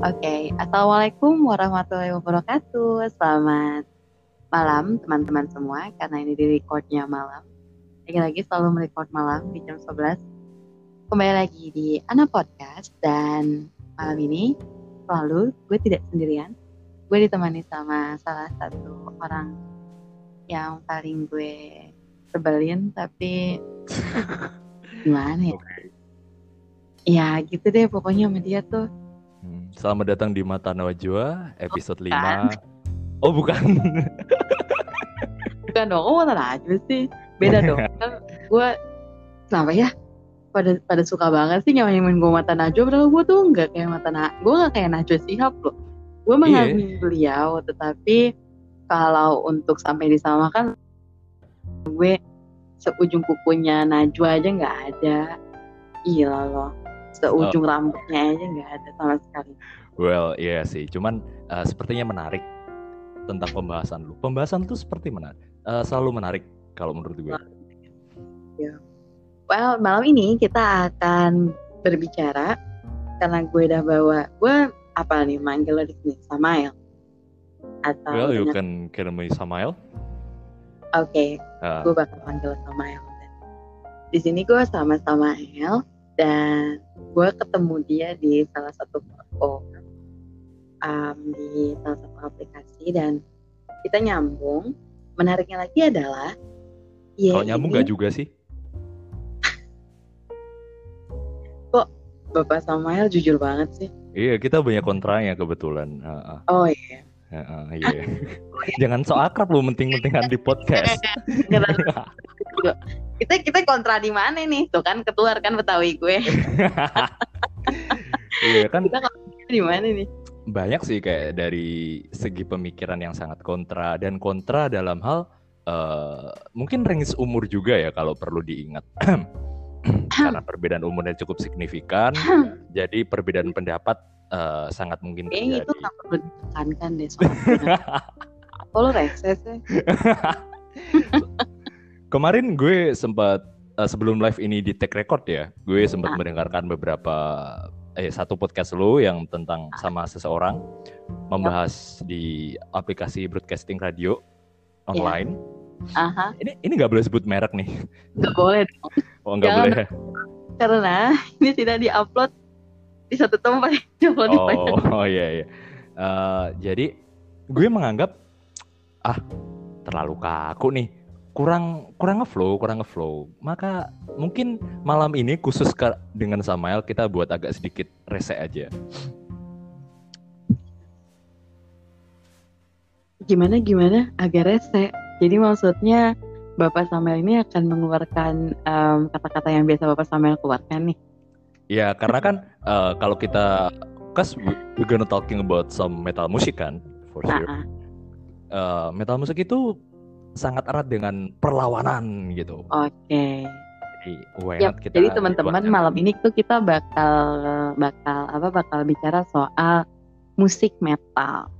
Oke, Assalamualaikum warahmatullahi wabarakatuh. Selamat malam teman-teman semua, karena ini di recordnya malam. Lagi-lagi selalu merecord malam di jam 11. Kembali lagi di Ana Podcast, dan malam ini selalu gue tidak sendirian. Gue ditemani sama salah satu orang yang paling gue sebelin, tapi gimana ya? Ya gitu deh pokoknya sama dia tuh Selamat datang di Mata Najwa episode bukan. 5. Oh, bukan. Bukan dong, oh mana aja sih. Beda dong. Kan gue kenapa ya? Pada pada suka banget sih nyamain gue mata Najwa padahal gue tuh nggak kayak mata na gue nggak kayak Najwa Shihab loh. Gue Iya. mengagumi beliau, tetapi kalau untuk sampai disamakan gue seujung kukunya Najwa aja nggak ada. Gila loh. Seujung rambutnya aja nggak ada sama sekali. well, iya sih. Cuman eh, sepertinya menarik tentang pembahasan lu. Pembahasan tuh seperti menarik. eh, selalu menarik kalau menurut gue. Well, malam ini kita akan berbicara karena gue udah bawa gue apa nih manggil lo di sini Samael atau Well, you can call me Samael. oke Ah, gue bakal panggil Samael di sini gue sama Samael dan gue ketemu dia di salah satu platform um, di salah satu aplikasi dan kita nyambung menariknya lagi adalah dia kalau nyambung gak juga sih? Bapak Samael jujur banget sih Iya, kita banyak kontranya kebetulan. Oh iya ah, ah, iya. Jangan so akrab lu menting-mentingan di podcast. kita kita kontra di mana nih? Tuh kan keluar kan betawi gue. Iya kan kita kontra di mana nih? banyak sih kayak dari segi pemikiran yang sangat kontra. Dan kontra dalam hal eh, mungkin range umur juga ya kalau perlu diingat. Karena perbedaan umurnya cukup signifikan jadi perbedaan pendapat eh, sangat mungkin kayaknya itu terjadi. nggak perlu ditekankan deh soalnya. Kalau reses ya kemarin gue sempat eh, sebelum live ini di take record ya gue sempat Ah. mendengarkan beberapa eh satu podcast lo yang tentang sama seseorang membahas di aplikasi broadcasting radio online aha Ini ini nggak boleh sebut merek nih. nggak boleh dong Oh nggak boleh. karena ini tidak diupload di satu tempat coba Oh, oh iya iya. Eh, jadi gue menganggap ah terlalu kaku nih. Kurang kurang ngeflow, kurang ngeflow. Maka mungkin malam ini khusus ke, dengan Samael kita buat agak sedikit rese aja. gimana gimana agak rese jadi maksudnya Bapak Samuel ini akan mengeluarkan kata-kata yang biasa Bapak Samuel keluarkan nih Ya karena kan eh, kalau kita kas we gonna talking about some metal music kan for sure. Eh, metal musik itu sangat erat dengan perlawanan gitu. oke Jadi, why Yap, not kita jadi teman-teman malam ini tuh kita bakal bakal apa bakal bicara soal musik metal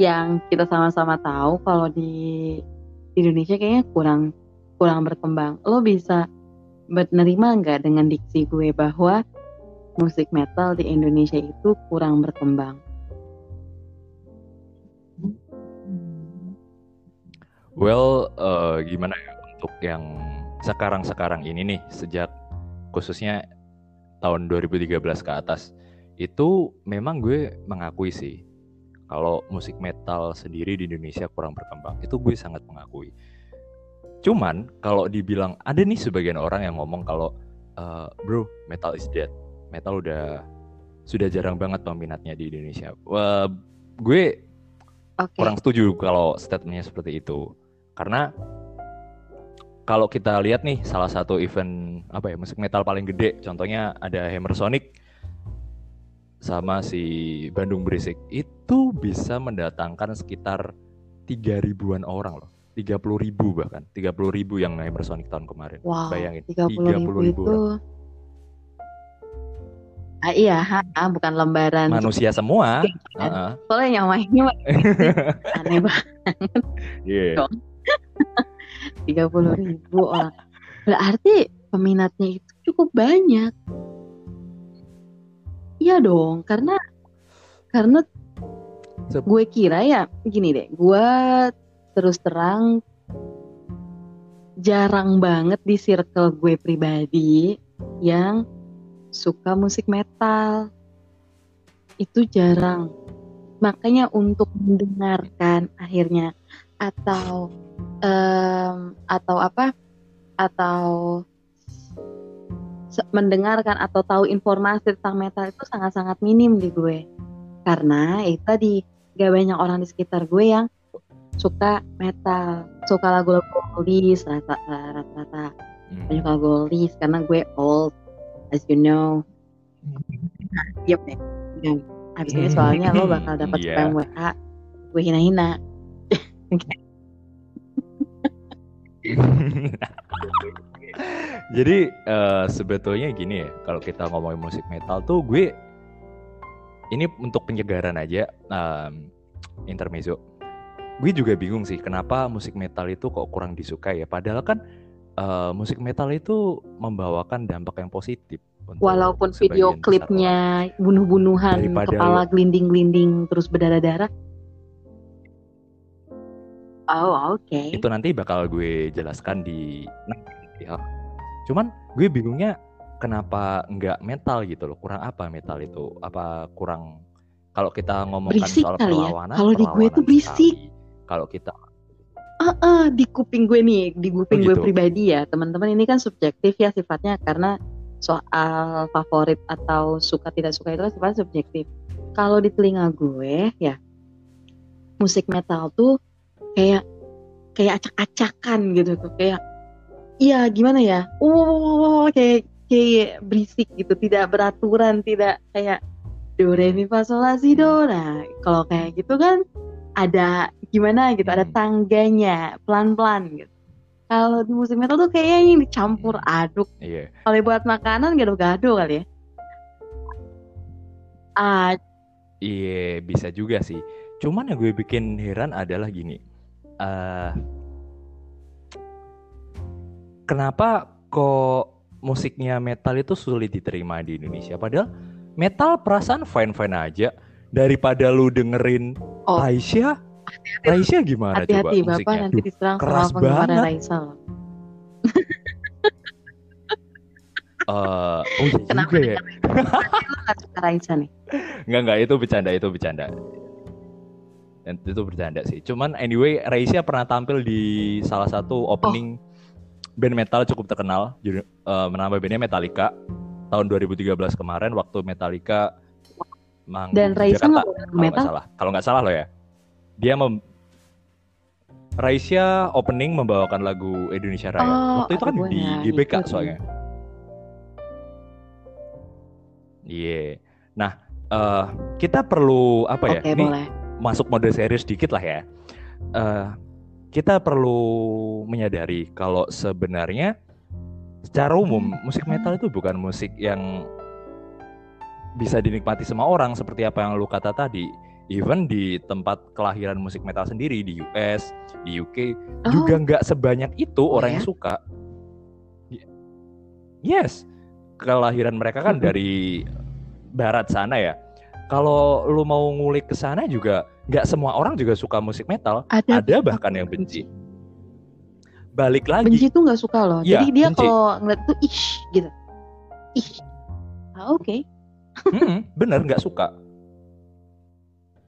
yang kita sama-sama tahu kalau di Indonesia kayaknya kurang kurang berkembang. Lo bisa menerima nggak dengan diksi gue bahwa musik metal di Indonesia itu kurang berkembang? Well, eh, gimana ya untuk yang sekarang-sekarang ini nih sejak khususnya tahun 2013 ke atas itu memang gue mengakui sih kalau musik metal sendiri di Indonesia kurang berkembang itu gue sangat mengakui. Cuman kalau dibilang ada nih sebagian orang yang ngomong kalau eh, bro metal is dead, metal udah sudah jarang banget peminatnya di Indonesia. Wah, gue Oke. kurang setuju kalau statementnya seperti itu karena kalau kita lihat nih salah satu event apa ya musik metal paling gede contohnya ada Hammer Sonic sama si Bandung Berisik itu bisa mendatangkan sekitar tiga ribuan orang loh 30 ribu bahkan 30 ribu yang Hammer Sonic tahun kemarin Wow, bayangin 30 ribu 30.000 itu. Ah, iya, ha, ah, bukan lembaran. manusia semua Kan? Soalnya nyamainnya aneh banget. Iya. tiga puluh ribu orang berarti peminatnya itu cukup banyak. Iya dong karena karena gue kira ya gini deh gue terus terang jarang banget di circle gue pribadi yang suka musik metal. Itu jarang. Makanya untuk mendengarkan akhirnya atau em, atau apa? Atau mendengarkan atau tahu informasi tentang metal itu sangat-sangat minim di gue. Karena itu tadi gak banyak orang di sekitar gue yang suka metal. Suka lagu-lagu oldies rata- rata-rata Hmm. banyak lagu oldies karena gue old as you know. Nah, diam deh Diam. habis ini soalnya lo bakal dapat spam WA gue hina-hina Jadi eh, sebetulnya gini ya, kalau kita ngomongin musik metal tuh gue ini untuk penyegaran aja em, intermezzo. Gue juga bingung sih kenapa musik metal itu kok kurang disukai ya. Padahal kan eh, musik metal itu membawakan dampak yang positif. untuk walaupun video klipnya bunuh-bunuhan kepala gelinding-gelinding terus berdarah-darah oh oke itu nanti bakal gue jelaskan di ya. Cuman gue bingungnya kenapa nggak metal gitu loh? Kurang apa metal itu? Apa kurang kalau kita ngomongkan Berisik soal kali ya. perlawanan? Kalau di gue tuh perlawanan berisik. Kalau kita Ah, ah, di kuping gue nih, di kuping Oh, gue gitu. pribadi ya, teman-teman ini kan subjektif ya sifatnya karena soal favorit atau suka tidak suka itu kan sifatnya subjektif. Kalau di telinga gue ya, musik metal tuh kayak kayak acak-acakan gitu tuh, kayak iya gimana ya, wow kayak kayak berisik gitu, tidak beraturan, tidak kayak do re mi fa sol la si do. Nah, kalau kayak gitu kan ada gimana gitu, ada Hmm. tangganya, pelan-pelan gitu. Kalau di musik metal tuh kayaknya yang dicampur aduk. iya Kalau buat makanan gado-gado kali ya. Ah, iya bisa juga sih. Cuman yang gue bikin heran adalah gini. Eh kenapa kok musiknya metal itu sulit diterima di Indonesia? Padahal metal perasaan fine-fine aja. Daripada lu dengerin Oh. Raisya, Raisya gimana coba hati-hati Bapak musiknya? nanti diserang keras banget. Raisa eh, oh iya Kenapa juga ya. Suka Raisa nih? Enggak enggak itu bercanda itu bercanda. Dan itu bercanda sih. Cuman anyway, Raisya pernah tampil di salah satu opening band metal cukup terkenal, judul- eh, nama bandnya Metallica tahun 2013 kemarin waktu Metallica manggung Dan Jakarta, nggak metal? salah. Kalau nggak salah loh ya. Dia mem Raisya opening membawakan lagu Indonesia Raya. Oh, waktu itu kan di GBK ngikutin. soalnya. Iya. Nah, eh, kita perlu apa ya? Oke, Ini boleh. Masuk mode serius dikit lah ya. Eh, kita perlu menyadari kalau sebenarnya secara umum musik metal itu bukan musik yang bisa dinikmati semua orang seperti apa yang lu kata tadi. Even di tempat kelahiran musik metal sendiri di US, di UK Oh, juga nggak sebanyak itu Oh, orang yang ya? suka. Y- Yes, kelahiran mereka kan dari barat sana ya. Kalau lu mau ngulik ke sana juga nggak semua orang juga suka musik metal. ada, Ada bahkan yang benci. Balik lagi, Benci tuh nggak suka loh. Iya, Jadi dia kalau ngeliat tuh ish gitu. Ish. Ah, oke. Mm-mm, bener nggak suka.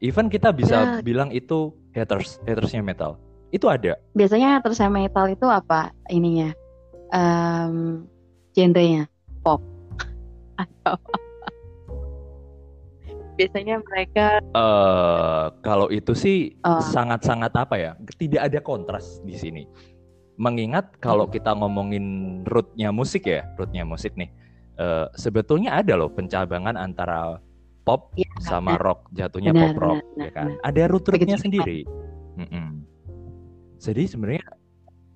Even kita bisa Ya. bilang itu haters, hatersnya metal. Itu ada. Biasanya terus metal itu apa ininya? Em, genrenya pop atau? Biasanya mereka eh kalau itu sih Oh. sangat-sangat apa ya? Tidak ada kontras di sini. Mengingat kalau Hmm. kita ngomongin rootnya musik ya, rootnya musik nih, eh, sebetulnya ada loh pencabangan antara pop ya, sama rock, jatuhnya Benar, pop rock, benar, ya kan? benar. Ada root-rootnya sendiri. Mm-mm. Jadi sebenarnya,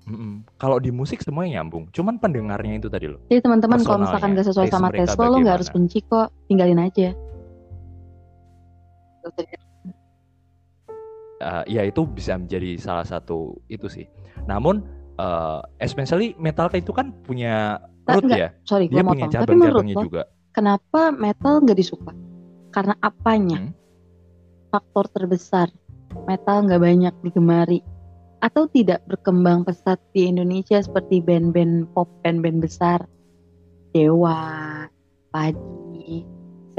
mm-mm, kalau di musik semuanya nyambung. Cuman pendengarnya itu tadi loh. Jadi teman-teman kalau misalkan gak sesuai sama tes lo, lo nggak harus benci kok, tinggalin aja. Di- Eh, ya itu bisa menjadi salah satu itu sih. Namun, eh, especially Metallica itu kan punya root enggak. ya. Sorry, Dia punya cabang-cabangnya juga. kenapa metal nggak disuka? Karena apanya? Hmm. faktor terbesar metal nggak banyak digemari atau tidak berkembang pesat di Indonesia seperti band-band pop band-band besar Dewa, Padi,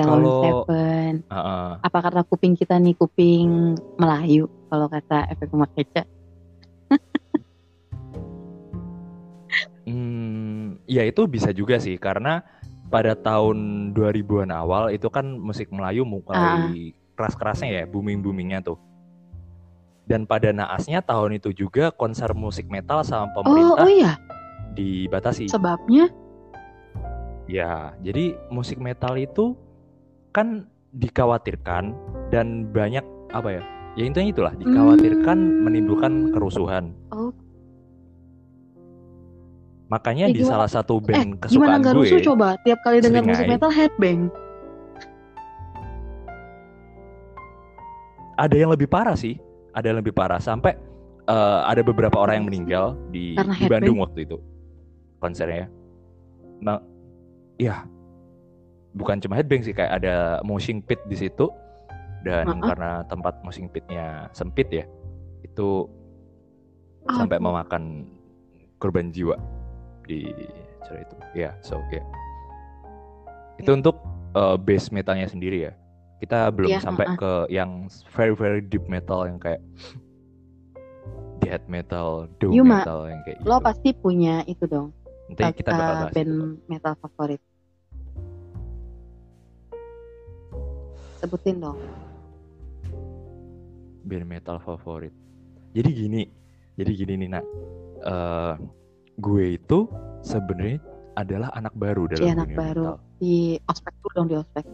Kalau- Seven. Heeh. Apa karena kuping kita nih kuping Melayu kalau kata efek rumah kaca? Hmm, ya itu bisa juga sih karena pada tahun 2000-an awal itu kan musik Melayu mulai keras-kerasnya ya, booming-boomingnya tuh. Dan pada naasnya tahun itu juga konser musik metal sama Oh, pemerintah oh iya, dibatasi. sebabnya Ya, jadi musik metal itu kan dikhawatirkan dan banyak apa ya? Ya intinya itulah dikhawatirkan Hmm. menimbulkan kerusuhan. Oh. Makanya Eh, di gimana- salah satu eh band gimana kesukaan nggak gue, rusuh coba tiap kali dengar musik metal headbang. ada yang lebih parah sih, ada yang lebih parah sampai eh, ada beberapa orang yang meninggal di, Karena di Bandung waktu itu konsernya. Nah, ya bukan cuma headbang sih kayak ada moshing pit di situ dan Uh-uh. karena tempat moshing pitnya sempit ya, itu sampai Aduh. memakan korban jiwa di acara itu. Ya, so ya. Itu untuk eh, base metalnya sendiri ya. Kita belum Iya, sampai uh-uh. ke yang very very deep metal yang kayak death metal, doom Yuma, metal yang kayak Lo gitu. pasti punya itu dong, Nanti kita bakal bahas band itu. metal favorit. Sebutin dong. band metal favorit. Jadi gini, jadi gini nih nak, Eh, gue itu sebenarnya adalah anak baru dalam Iya, anak dunia baru. metal. Di ospek dulu dong di ospek.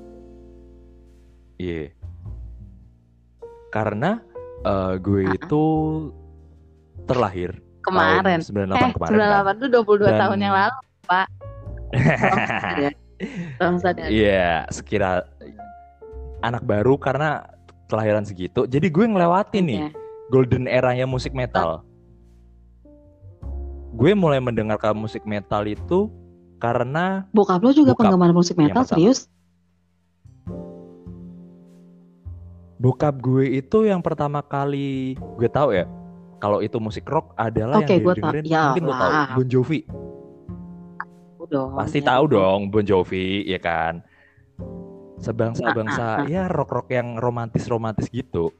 Iya. Karena eh, gue ah. itu terlahir Kemarin. tahun 98 Eh, kemarin. kan. 98 itu 22 Dan- tahun yang lalu, Pak. Tolong sadar. Iya, sekira anak baru karena kelahiran segitu. Jadi gue ngelewatin nih Iya. golden eranya musik metal. Gue mulai mendengarkan musik metal itu karena Bokap lo juga Bokap. penggemar musik Yang metal, serius? bokap gue itu yang pertama kali gue tahu ya kalau itu musik rock adalah Oke, yang tahu. dengerin Ya mungkin lo tahu. Bon Jovi dong. pasti ya. tahu dong Bon Jovi ya kan sebangsa Ah, ah, ah. ya rock yang romantis romantis gitu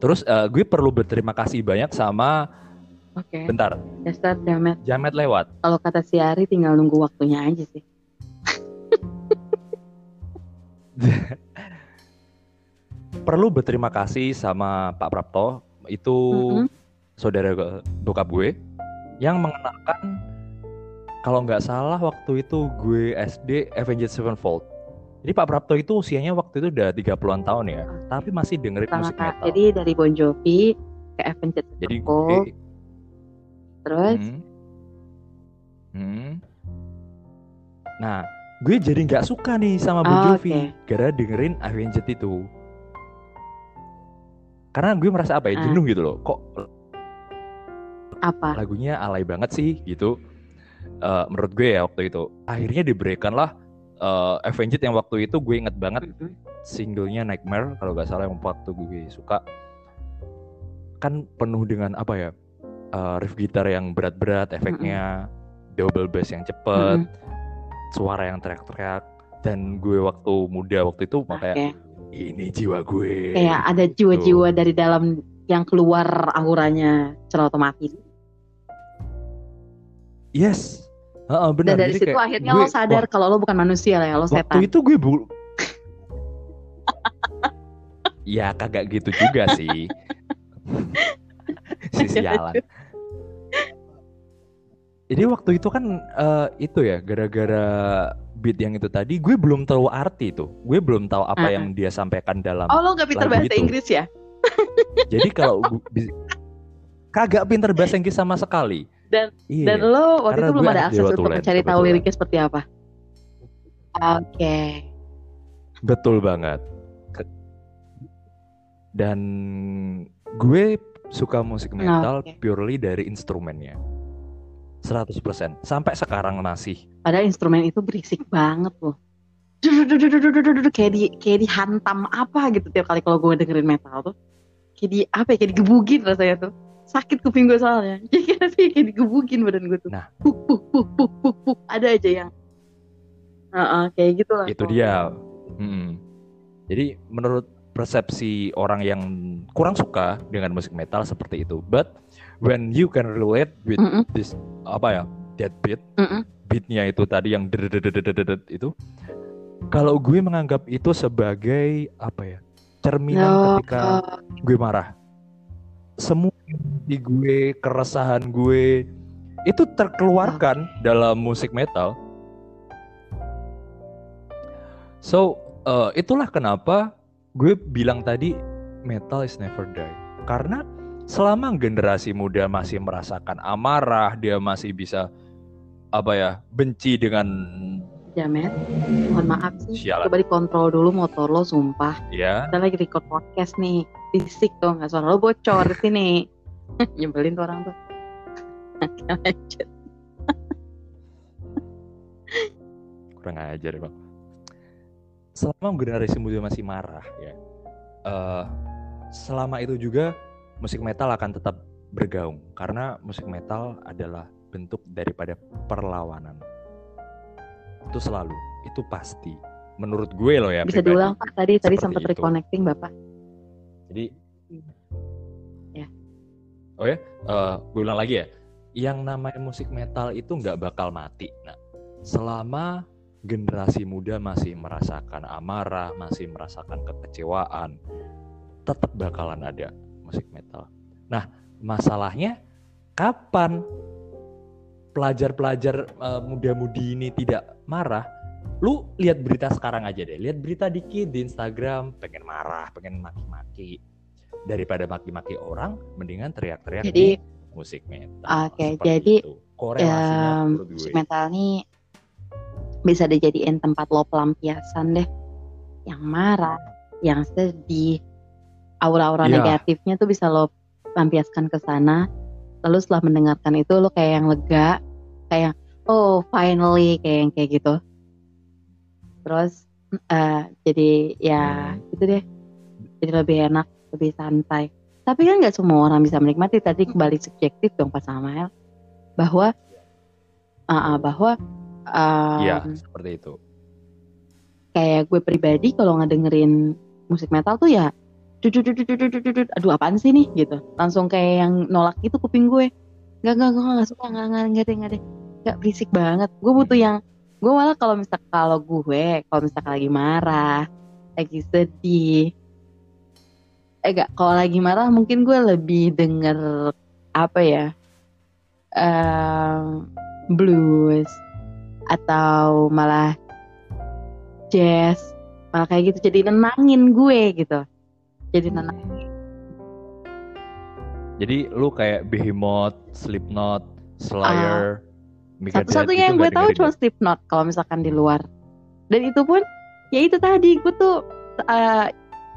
terus eh, gue perlu berterima kasih banyak sama Oke. bentar Dasar damet. Jamet lewat Kalau kata si Ari tinggal nunggu waktunya aja sih. perlu berterima kasih sama Pak Prapto itu Mm-mm. saudara bokap gue yang mengenalkan kalau nggak salah waktu itu gue SD Avenged Sevenfold. Jadi Pak Prapto itu usianya waktu itu udah 30-an tahun ya, tapi masih dengerin Pertama musik metal. Jadi dari Bon Jovi ke Avenged Jadi gue terus Hmm. Hmm. Nah, gue jadi nggak suka nih sama Bon Oh, Jovi oke. gara dengerin Avenged itu. Karena gue merasa apa ya Ah. jenuh gitu loh. Kok apa? lagunya alay banget sih gitu. Eh, menurut gue ya waktu itu. Akhirnya diberikanlah eh, Avenged yang waktu itu gue inget banget singlenya Nightmare kalau nggak salah yang waktu gue suka. Kan penuh dengan apa ya eh, riff gitar yang berat-berat efeknya double bass yang cepet suara yang teriak-teriak. Dan gue waktu muda waktu itu makanya Oke. ini jiwa gue. Kayak ada jiwa-jiwa dari dalam yang keluar auranya secara otomatis. Yes Heeh, benar. Dan dari Jadi situ akhirnya gue- lo sadar wah, kalau lo bukan manusia lah ya, lo waktu setan. itu gue bu ya kagak gitu juga sih. Si sialan. Jadi waktu itu kan eh, itu ya gara-gara beat yang itu tadi gue belum tahu arti tuh gue belum tahu apa Ah, yang dia sampaikan dalam Oh lo gak pinter bahasa itu. Inggris ya? jadi kalau kagak pinter bahasa Inggris sama sekali Dan- iya. Dan lo waktu itu belum ada akses untuk Tulen, mencari tahu liriknya seperti apa. Oke. Betul banget. Dan gue suka musik metal Oke. purely dari instrumennya. 100%. Sampai sekarang masih. Padahal instrumen itu berisik banget loh. kayak di kayak dihantam apa gitu tiap kali kalau gue dengerin metal tuh kayak di apa ya kayak digebugin rasanya tuh sakit kuping gue soalnya jadi kayak, kayak digebugin badan gue tuh Nah. puk puk puk puk puk puk ada aja yang Heeh, kayak gitu lah itu dia Mm-mm. jadi menurut persepsi orang yang kurang suka dengan musik metal seperti itu but when you can relate with Mm-mm. this apa ya that beat Mm-mm. beatnya itu tadi yang itu kalau gue menganggap itu sebagai apa ya cerminan Oh, ketika gue marah semua di gue keresahan gue itu terkeluarkan dalam musik metal so eh, itulah kenapa gue bilang tadi metal is never die karena selama generasi muda masih merasakan amarah dia masih bisa apa ya benci dengan Jamet, mohon maaf sih. Sialan. Coba dikontrol dulu motor lo, sumpah. ya Kita lagi record podcast nih. Fisik tuh, nggak suara lo bocor di sini. Nyebelin tuh orang tuh. Lanjut. kurang ajar bang selama generasi muda masih marah ya eh, selama itu juga musik metal akan tetap bergaung karena musik metal adalah bentuk daripada perlawanan itu selalu itu pasti menurut gue loh ya Bisa pribadi. diulang Pak, tadi tadi sempat itu. reconnecting Bapak. jadi Ya. Oh ya? Eh, gue ulang lagi ya. Yang namanya musik metal itu nggak bakal mati nah selama generasi muda masih merasakan amarah masih merasakan kekecewaan tetap bakalan ada musik metal. Nah masalahnya kapan pelajar-pelajar eh, muda-mudi ini tidak marah? Lu lihat berita sekarang aja deh. Lihat berita dikit di Instagram pengen marah pengen maki-maki daripada maki-maki orang mendingan teriak-teriak Jadi, di musik metal Oke, Seperti jadi, itu. korelasinya gue musik metal nih bisa dijadiin tempat lo pelampiasan deh. Yang marah, yang sedih, aura-aura Iya. negatifnya tuh bisa lo lampiaskan ke sana. Lalu setelah mendengarkan itu lo kayak yang lega, kayak oh finally kayak yang kayak gitu. Terus eh, jadi ya Hmm. gitu deh. Jadi lebih enak, lebih santai. Tapi kan nggak semua orang bisa menikmati. Tadi kembali subjektif dong Pak Samael bahwa ah, ah, bahwa em, Iya, seperti itu. kayak gue pribadi kalau ngedengerin musik metal tuh ya aduh apaan sih nih gitu. Langsung kayak yang nolak gitu kuping gue. Nggak nggak gue nggak suka nggak nggak nggak deh nggak deh. Nggak berisik banget. Gue butuh yang gue malah kalau misal kalau gue kalau misalkan lagi marah lagi sedih eh gak kalau lagi marah mungkin gue lebih denger apa ya em, blues atau malah jazz malah kayak gitu. Jadi nenangin gue gitu. Jadi nenang Jadi lu kayak Behemoth, Slipknot, Slayer, Megadeth satu-satunya gitu yang gue tahu cuma ya? Slipknot kalau misalkan di luar. Dan itu pun ya itu tadi gue tuh eh,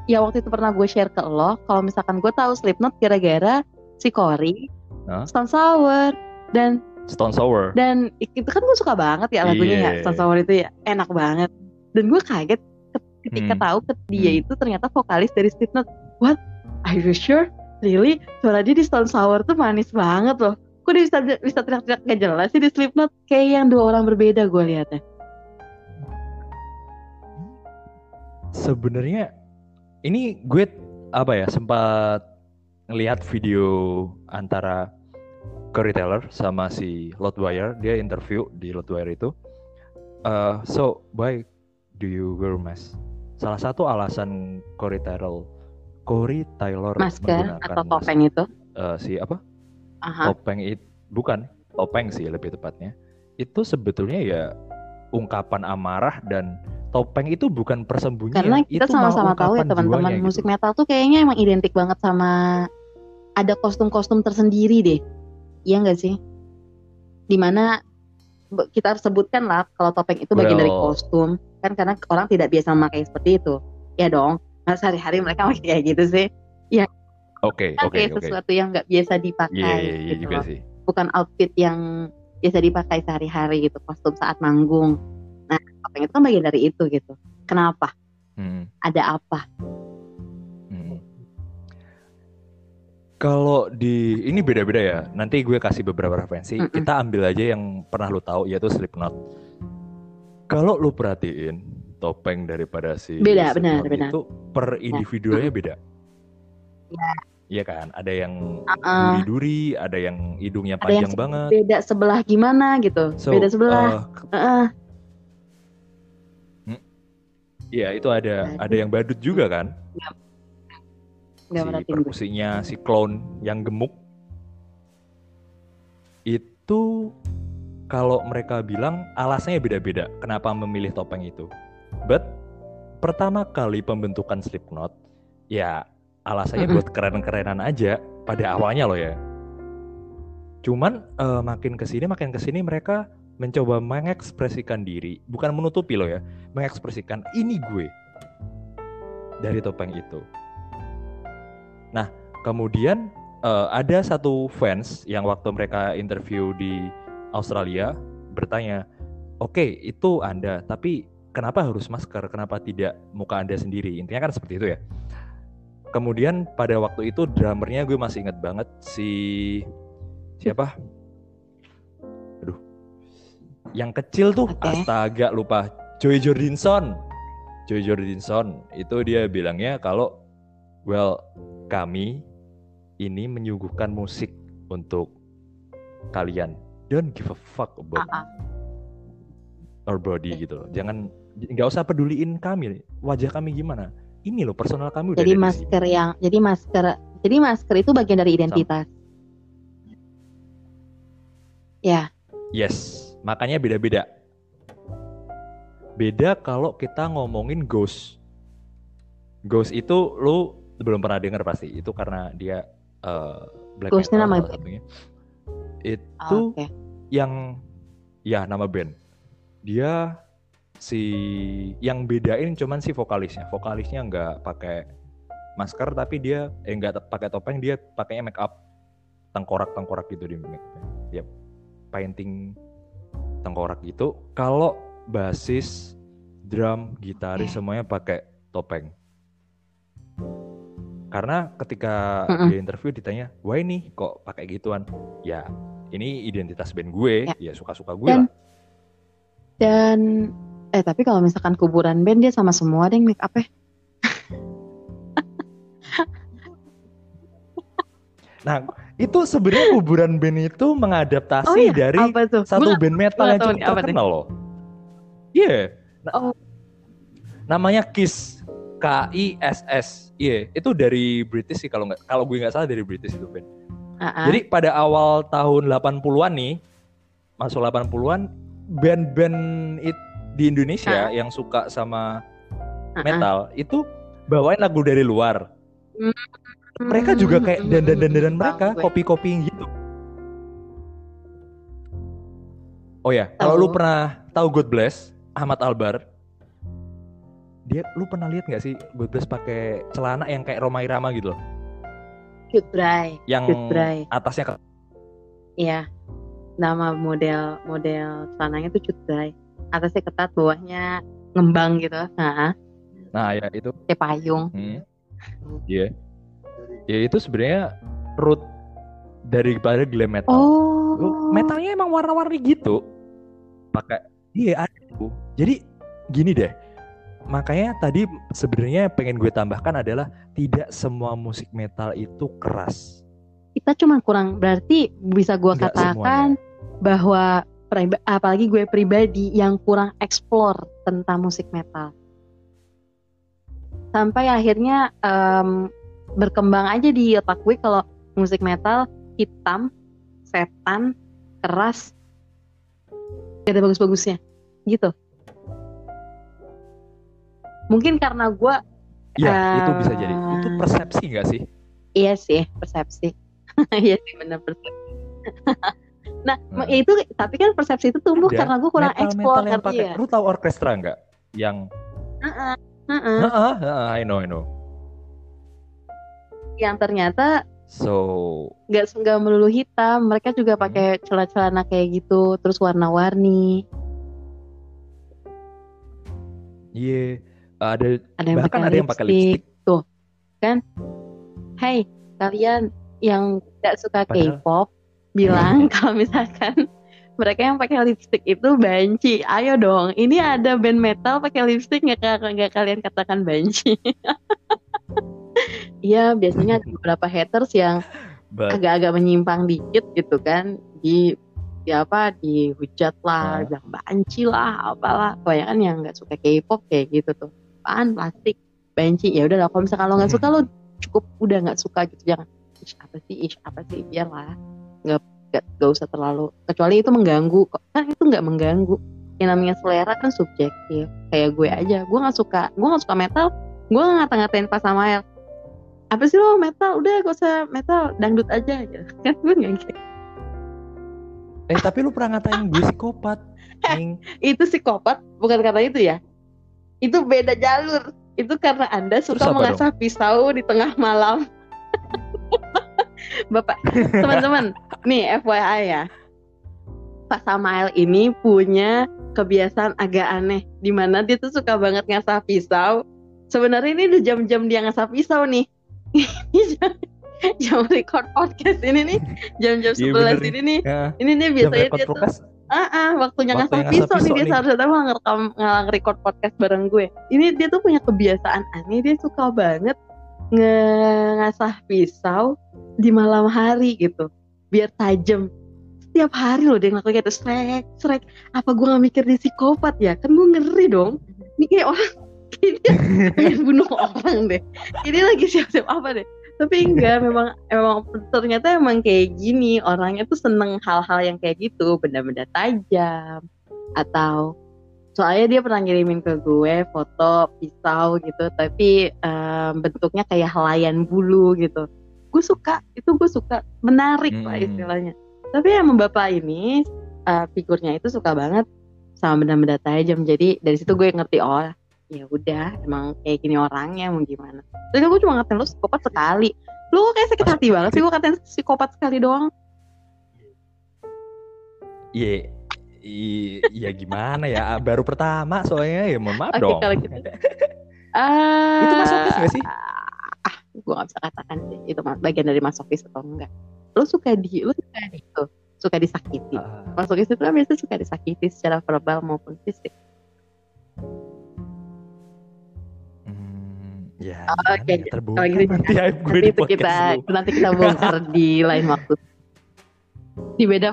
ya waktu itu pernah gue share ke lo kalau misalkan gue tahu Slipknot gara-gara si Cory Hah? Stone Sour dan Stone Sour. dan itu kan gue suka banget ya lagunya ya Iya. Stone Sour itu ya enak banget dan gue kaget ketika Hmm. tahu ke dia Hmm. itu ternyata vokalis dari Slipknot what are you sure really suara dia di Stone Sour tuh manis banget loh kok dia bisa bisa teriak-teriak gak jelas sih di Slipknot kayak yang dua orang berbeda gue liatnya Sebenarnya ini gue apa ya sempat ngelihat video antara Corey Taylor sama si Loudwire. Dia interview di Loudwire itu. Uh, so why do you wear mask? Salah satu alasan Corey Taylor Corey Taylor masker menggunakan atau topeng itu? Uh, si apa? Aha. Topeng itu bukan topeng sih lebih tepatnya. Itu sebetulnya ya ungkapan amarah dan topeng itu bukan persembunyian karena kita sama-sama tahu ya teman-teman. jiwanya musik gitu. metal tuh kayaknya emang identik banget sama ada kostum-kostum tersendiri deh. Iya nggak sih? Di mana kita harus sebutkan lah kalau topeng itu bagian dari Well- kostum. Kan karena orang tidak biasa memakai seperti itu. Ya dong. Nah, sehari-hari mereka pakai kayak gitu sih. Oke kan oke kayak oke. sesuatu yang nggak biasa dipakai iya iya iya gitu juga loh. sih. Bukan outfit yang biasa dipakai sehari-hari gitu kostum saat manggung topeng itu kan bagian dari itu gitu kenapa Hmm. ada apa Hmm. Kalau di ini beda-beda ya. Nanti gue kasih beberapa referensi. Mm-mm. Kita ambil aja yang pernah lu tahu yaitu Slipknot. Kalau lu perhatiin topeng daripada si Beda, benar, benar. itu per individualnya beda. Iya. Iya kan? Ada yang Uh-uh. duri-duri, ada yang hidungnya Ada yang panjang banget. beda sebelah gimana gitu So, beda sebelah uh, Heeh. Iya, itu ada Badut. ada yang badut juga kan? nggak. Si perkusinya si clown yang gemuk. Itu kalau mereka bilang alasannya beda-beda kenapa memilih topeng itu? But pertama kali pembentukan Slipknot ya alasannya buat keren-kerenan aja pada awalnya loh ya. Cuman eh, makin ke sini makin ke sini mereka mencoba mengekspresikan diri bukan menutupi loh ya mengekspresikan ini gue dari topeng itu Nah, kemudian eh, ada satu fans yang waktu mereka interview di Australia bertanya, "Oke, itu Anda, tapi kenapa harus masker? Kenapa tidak muka Anda sendiri?" Intinya kan seperti itu ya. Kemudian pada waktu itu drummernya gue masih inget banget si siapa? Yang kecil tuh Oke. astaga lupa. Joy Jordinson. Joy Jordinson itu dia bilangnya kalau well kami ini menyuguhkan musik untuk kalian. Don't give a fuck about Ah, ah. our body gitu loh. Jangan nggak usah peduliin kami, wajah kami gimana. Ini loh personal kami udah jadi di sini. masker yang jadi masker jadi masker itu bagian dari identitas ya Yes, makanya beda-beda. Beda kalau kita ngomongin ghost. Ghost itu lu belum pernah denger pasti. Itu karena dia eh, black Ghostnya metal nama satunya. Itu oke yang ya nama band. Dia si yang bedain cuman si vokalisnya. Vokalisnya nggak pakai masker tapi dia eh nggak pakai topeng dia pakainya make up tengkorak tengkorak gitu di make up. Yep. Painting tengkorak gitu. Kalau basis, drum, gitaris Oke. semuanya pakai topeng. Karena ketika Mm-mm. dia interview ditanya, why nih kok pakai gituan? Ya, ini identitas band gue, ya, suka-suka gue Dan- lah. dan eh tapi kalau misalkan kuburan band dia sama semua deh make up Nah, itu sebenarnya kuburan band itu mengadaptasi oh iya dari satu Gua- band metal gua yang cukup terkenal loh. Iya. Na- Oh. Namanya Kiss. K I S S. Iya, itu dari British sih kalau nggak kalau gue nggak salah dari British itu band. Ah. Jadi pada awal tahun 80-an nih, masuk 80-an, band-band it- di Indonesia yang suka sama metal itu bawain lagu dari luar. Mereka Hmm, juga kayak hmm, dandan-dandanan hmm, mereka, tahu gue. kopi-kopi gitu. Oh ya, kalau lu pernah tahu God Bless, Ahmad Albar, dia lu pernah lihat nggak sih God Bless pakai celana yang kayak Roma Irama gitu loh, Cute Bray yang Cute Bray. atasnya ke Iya. Nama model model celananya tuh Cute Bray. Atasnya ketat, bawahnya ngembang gitu. Nah, Nah ya itu, kayak payung. hmm. Iya, ya itu sebenarnya root daripada glam metal. Oh. Metalnya emang warna-warni gitu. Pakai iya ada tuh. Jadi gini deh. Makanya tadi sebenarnya pengen gue tambahkan adalah tidak semua musik metal itu keras. Kita cuma kurang berarti bisa gua Nggak katakan bahwa priba- apalagi gue pribadi yang kurang explore tentang musik metal. Sampai akhirnya em, berkembang aja di otak gue kalau musik metal hitam, setan, keras, gak ada bagus-bagusnya, gitu. Mungkin karena gue Iya, Eh, itu bisa jadi. Itu persepsi nggak sih? Iya sih, persepsi. Iya sih benar persepsi. nah, Hmm. itu tapi kan persepsi itu tumbuh Ada karena gue kurang yang ngerti ya. Lu tahu orkestra nggak? Yang Heeh, heeh. Heeh, heeh, I know, I know. Yang ternyata So, nggak nggak melulu hitam, mereka juga Hmm. pakai celana-celana kayak gitu, terus warna-warni. Iya, ada ada yang bahkan pakai ada yang pakai lipstick. tuh kan Hai kalian yang tidak suka Padahal- K-pop bilang kalau misalkan mereka yang pakai lipstick itu banci ayo dong ini ada band metal pakai lipstick nggak nggak kalian katakan banci Iya biasanya ada beberapa haters yang agak-agak menyimpang dikit gitu kan. Di di apa dihujat lah Hah? bilang banci lah apalah. Kebanyakan yang nggak suka K-pop kayak gitu tuh. Apaan plastik banci. Ya udah lah kalau misalkan lo nggak suka lo cukup udah nggak suka gitu. Jangan ish apa sih ish apa sih? Biarlah nggak nggak nggak usah terlalu. Kecuali itu mengganggu kok. Kan itu nggak mengganggu. Yang namanya selera kan subjektif. Kayak gue aja. Gue nggak suka gue nggak suka metal gue nggak ngata-ngatain pas Samael apa sih lo metal? Udah gak usah metal dangdut aja gitu. Kan gue nggak gitu eh tapi lu pernah ngatain gue psikopat. Ning. itu psikopat? Bukan karena itu ya? Itu beda jalur. Itu karena anda suka mengasah pisau di tengah malam. Bapak teman-teman nih FYI ya. Pak Samael ini punya kebiasaan agak aneh di mana dia tuh suka banget ngasah pisau. Sebenarnya ini udah jam-jam dia ngasah pisau nih jam, jam record podcast ini nih jam-jam Iya, 11 bener nih. ini nih Ya, ini nih biasanya dia tuh. Ah, ah, waktunya ngasah pisau nih dia seharusnya tahu ngerekam ngelang record podcast bareng gue. Ini dia tuh punya kebiasaan aneh, dia suka banget nge ngasah pisau di malam hari gitu, biar tajam. Setiap hari loh dia ngelakuin gitu, srek, srek. Apa gue gak mikir dia psikopat ya? Kan gue ngeri dong. Ini kayak orang, kayak dia pengen bunuh orang deh. Ini lagi siap-siap apa deh? Tapi enggak, memang emang ternyata emang kayak gini orangnya tuh seneng hal-hal yang kayak gitu, benda-benda tajam atau soalnya dia pernah ngirimin ke gue foto pisau gitu, tapi em, bentuknya kayak helaian bulu gitu. Gue suka, itu gue suka, menarik lah Hmm. istilahnya. Tapi emang bapak ini eh, figurnya itu suka banget sama benda-benda tajam, jadi dari situ gue ngerti oh ya udah emang kayak gini orangnya mau gimana. Terus gue cuma ngatain lu psikopat sekali. Lu kok kayak sakit hati banget sih gue katain psikopat sekali doang. Iya, i- iya gimana ya? Baru pertama soalnya ya mohon maaf Oke dong. kalau gitu. Ah, Itu masokis nggak sih? Ah, gue gak bisa katakan sih itu bagian dari masokis atau enggak. Lu suka di, lu suka di itu, suka disakiti. Ah, Masokis itu kan biasanya suka disakiti secara verbal maupun fisik. Ya, Oke, gimana ya? kalau terbongkar gitu nanti aib gue Nanti di kita, lu. nanti kita bongkar di lain waktu. Di beda.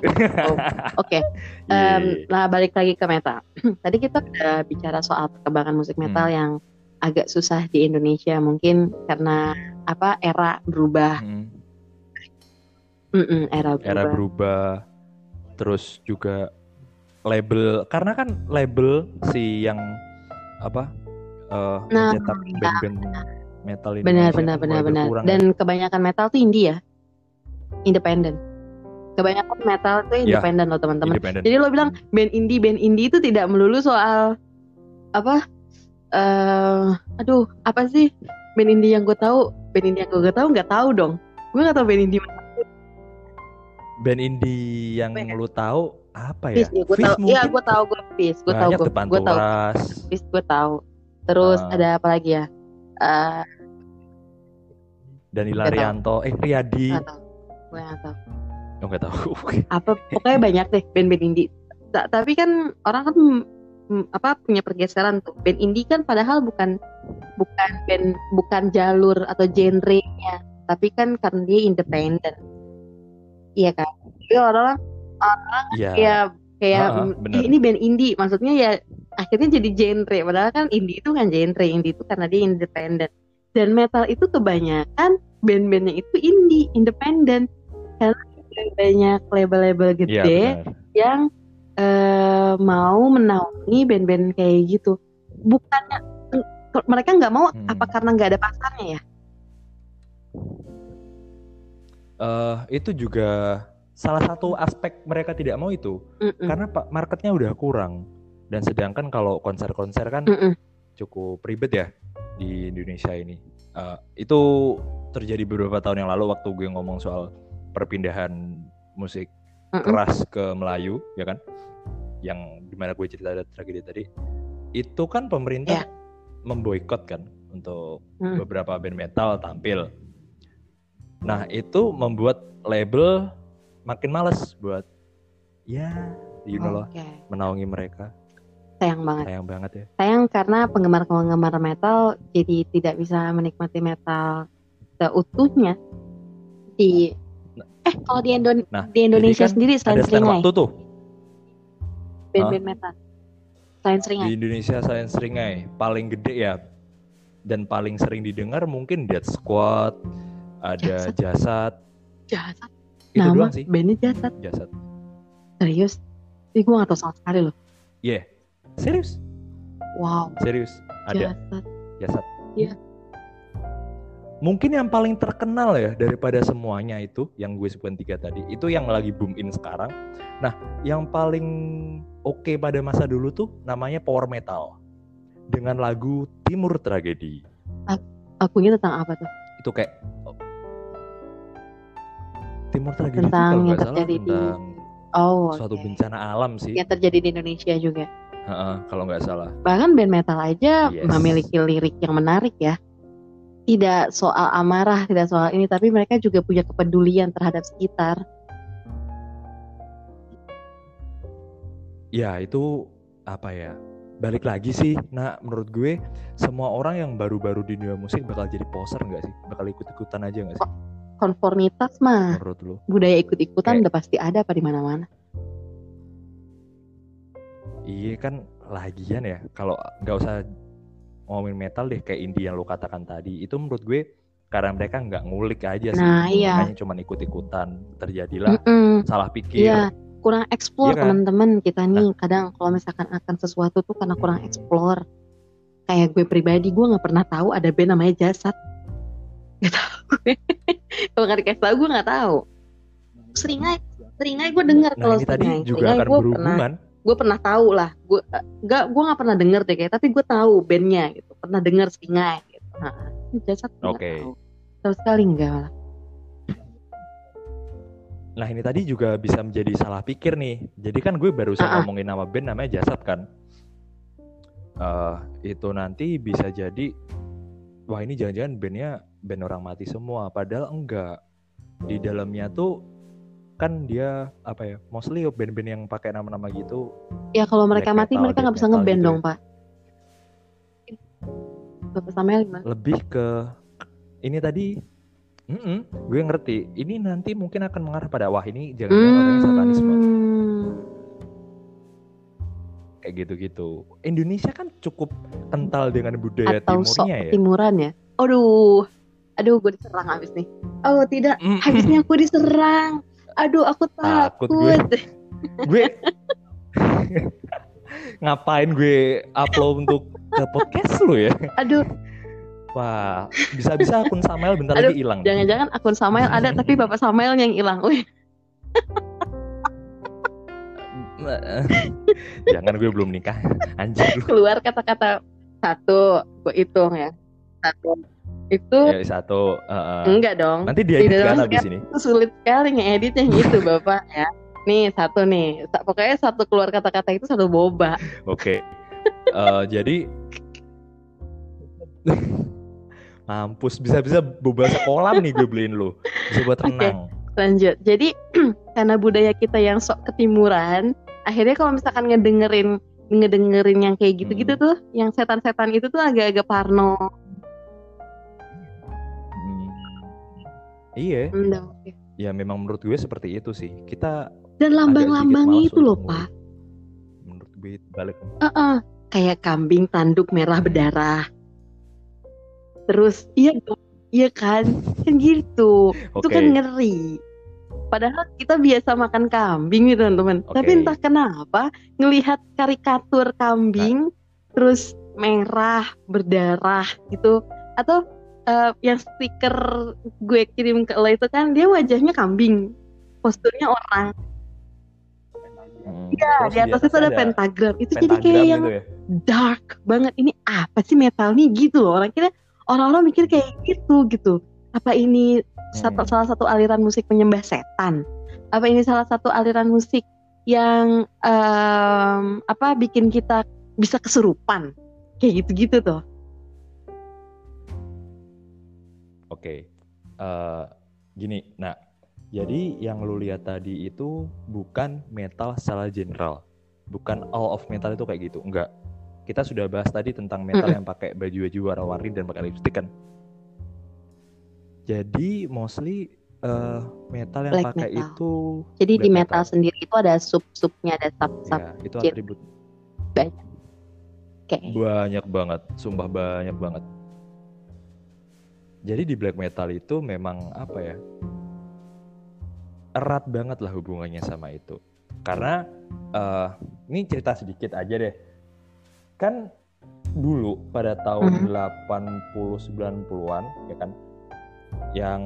Oke, Iya. Em, nah balik lagi ke metal. Tadi kita udah bicara soal perkembangan musik metal Hmm. yang agak susah di Indonesia mungkin karena apa era berubah, Hmm, era berubah. era berubah. Terus juga label karena kan label si yang apa eh Nah, mencetak iya. band-band metal ini Benar, benar, benar, benar. ya. Dan kebanyakan metal tuh indie ya, independen. Kebanyakan metal tuh Ya, independen loh teman-teman. Jadi lo bilang band indie, band indie itu tidak melulu soal apa? eh aduh, apa sih band indie yang gue tahu? Band indie yang gue tahu nggak tahu dong. Gue nggak tahu band indie. band indie yang ya? lu tahu apa ya? Fish, ya, gue tahu. Iya, gue tahu gue Fish, gue tahu gue, gue tahu. Fish, gue tahu. Terus Ah. ada apa lagi ya? Eh, Dani. Larianto, eh Riyadi. nggak tahu. Gue nggak tahu. Oh nggak tahu. apa pokoknya banyak deh band-band indie Ta- tapi kan orang kan mm, mm, apa punya pergeseran tuh band indie kan padahal bukan bukan band bukan jalur atau genrenya tapi kan karena dia independen iya kan jadi orang Iya. kayak kayak Ah, ah, mm, benar. "Ih, ini band indie maksudnya ya akhirnya jadi genre. Padahal kan indie itu kan genre indie itu karena dia independen dan metal itu kebanyakan band-bandnya itu indie independen karena banyak label-label gede benar. yang eh, mau menaungi band-band kayak gitu. Bukannya mm, mereka nggak mau Hmm. apa karena nggak ada pasarnya ya? Eh, itu juga salah satu aspek mereka tidak mau itu. Mm-mm. karena pak marketnya udah kurang dan sedangkan kalau konser-konser kan Mm-mm. cukup ribet ya di Indonesia ini. Eh, itu terjadi beberapa tahun yang lalu waktu gue ngomong soal perpindahan musik Mm-mm. keras ke Melayu, ya kan? yang di mana gue cerita ada tragedi tadi itu kan pemerintah Iya. memboikot kan untuk Hmm. beberapa band metal tampil. Nah itu membuat label makin males buat ya you know lah Oke. menaungi mereka. Sayang banget. Sayang banget ya. Sayang karena penggemar-penggemar metal jadi tidak bisa menikmati metal seutuhnya. Di eh kalau di, Indo- Nah, di Indonesia kan sendiri Ada selain stand seringai. waktu tuh. Band-band metal. Selain seringai. Di Indonesia selain seringai paling gede ya dan paling sering didengar mungkin Dead Squad, ada Jasad. Jasad, jasad? Itu nama doang sih. bandnya jasad. Jasad. serius? Ih, gue gak tau sama sekali loh. Iya, serius, wow serius ada jasad Jasad. Iya. Mungkin yang paling terkenal ya daripada semuanya itu yang gue sebutin tiga tadi itu yang lagi boom in sekarang. Nah, yang paling oke pada masa dulu tuh namanya power metal dengan lagu Timur Tragedi. lagunya tentang apa tuh Itu kayak Timur Tragedi itu Tentang kalau yang nggak salah terjadi di- tentang oh suatu oke. bencana alam sih, yang terjadi di Indonesia juga Heeh, kalau nggak salah. bahkan band metal aja Yes. memiliki lirik yang menarik ya tidak soal amarah tidak soal ini tapi mereka juga punya kepedulian terhadap sekitar Ya itu apa ya? Balik lagi sih. Nah menurut gue semua orang yang baru-baru di dunia musik bakal jadi poser nggak sih? Bakal ikut-ikutan aja nggak sih? konformitas mah Menurut lu? budaya ikut-ikutan udah pasti ada apa di mana-mana Iya kan lagian ya. Kalau nggak usah ngomongin metal deh kayak indie yang lu katakan tadi. Itu menurut gue karena mereka nggak ngulik aja sih. Nah, iya. Makanya cuma ikut-ikutan. Terjadilah Mm-mm. salah pikir. Iya, kurang explore Iya kan? teman-teman kita nih kadang kalau misalkan akan sesuatu tuh karena kurang explore kayak gue pribadi gue nggak pernah tahu ada band namanya jasad nggak tahu gue kalau nggak dikasih tahu gue nggak tahu seringai seringai gue dengar Nah kalau ini tadi seringai juga Seringai akan gue pernah berhubungan. Gue pernah tahu lah gue eh, nggak gue nggak pernah denger deh kayak tapi gue tahu bandnya gitu pernah denger seringai gitu nah, jasad Oke. tahu tahu sekali enggak malah Nah ini tadi juga bisa menjadi salah pikir nih. Jadi kan gue barusan Ah, ah. ngomongin nama band namanya Jasad kan. Eh itu nanti bisa jadi wah ini jangan-jangan bandnya band orang mati semua. Padahal enggak. Di dalamnya tuh kan dia apa ya? Mostly band-band yang pakai nama-nama gitu. ya kalau mereka mati metal, mereka nggak bisa ngeband gitu ya. dong pak Samuel gimana? Lebih ke ini tadi. Mm-mm, gue ngerti. Ini nanti mungkin akan mengarah pada wah ini jangan-jangan orangnya satanisme. Hmm. kayak gitu-gitu. Indonesia kan cukup kental dengan budaya atau sok timurnya ya. timuran ya. Aduh, aduh gue diserang habis nih. Oh tidak, Mm, habisnya aku diserang. Aduh aku Takut takut. gue. gue ngapain gue upload untuk ke podcast lu ya? Aduh, Wah, bisa-bisa akun Samuel bentar Aduh, lagi hilang. jangan-jangan akun Samuel ada tapi bapak Samuel yang hilang. Wih, Jangan gue belum nikah. Anjir lu. keluar kata-kata satu, gue hitung ya. Satu. Itu Ya, satu. uh, uh. enggak dong. Nanti dia Tidak edit kan dong, habis ini. Itu sulit sekali ngedit yang itu bapak ya. Nih satu nih, pokoknya satu keluar kata-kata itu satu boba. Oke. Eh, jadi Mampus, bisa-bisa boba sekolah nih gue beliin lu. Bisa buat renang. lanjut jadi karena budaya kita yang sok ketimuran akhirnya kalau misalkan ngedengerin ngedengerin yang kayak gitu-gitu Hmm. tuh yang setan-setan itu tuh agak-agak parno Iya, oke. ya memang menurut gue seperti itu sih. Kita dan lambang-lambangnya sedikit itu loh pak. Menurut gue balik. Heeh. kayak kambing tanduk merah berdarah terus iya iya kan kan gitu Oke. itu kan ngeri padahal kita biasa makan kambing gitu teman-teman Oke. tapi entah kenapa ngelihat karikatur kambing terus merah berdarah gitu atau eh, yang stiker gue kirim ke lo itu kan dia wajahnya kambing posturnya orang Hmm. Iya, Terus di atas itu ada pentagram itu jadi pentagram kayak yang gitu ya. dark banget ini apa sih metal nih gitu loh orang kira orang-orang mikir kayak gitu gitu apa ini satu, Hmm. salah satu aliran musik penyembah setan apa ini salah satu aliran musik yang um, apa bikin kita bisa kesurupan kayak gitu-gitu tuh. Oke, uh, gini, nah jadi yang lu lihat tadi itu bukan metal secara general, bukan all of metal itu kayak gitu, enggak. Kita sudah bahas tadi tentang metal mm -hmm. yang pakai baju-baju warna-warni dan pakai lipstick kan. Jadi mostly uh, metal yang Black pakai metal. itu Jadi di metal, metal sendiri itu ada sub-subnya, ada sub-sub. Ya, itu atribut. Banyak. Okay. Banyak banget, sumpah banyak banget. Jadi di black metal itu memang apa ya? Erat banget lah hubungannya sama itu. Karena uh, ini cerita sedikit aja deh. Kan dulu pada tahun mm -hmm. 80 90-an ya kan yang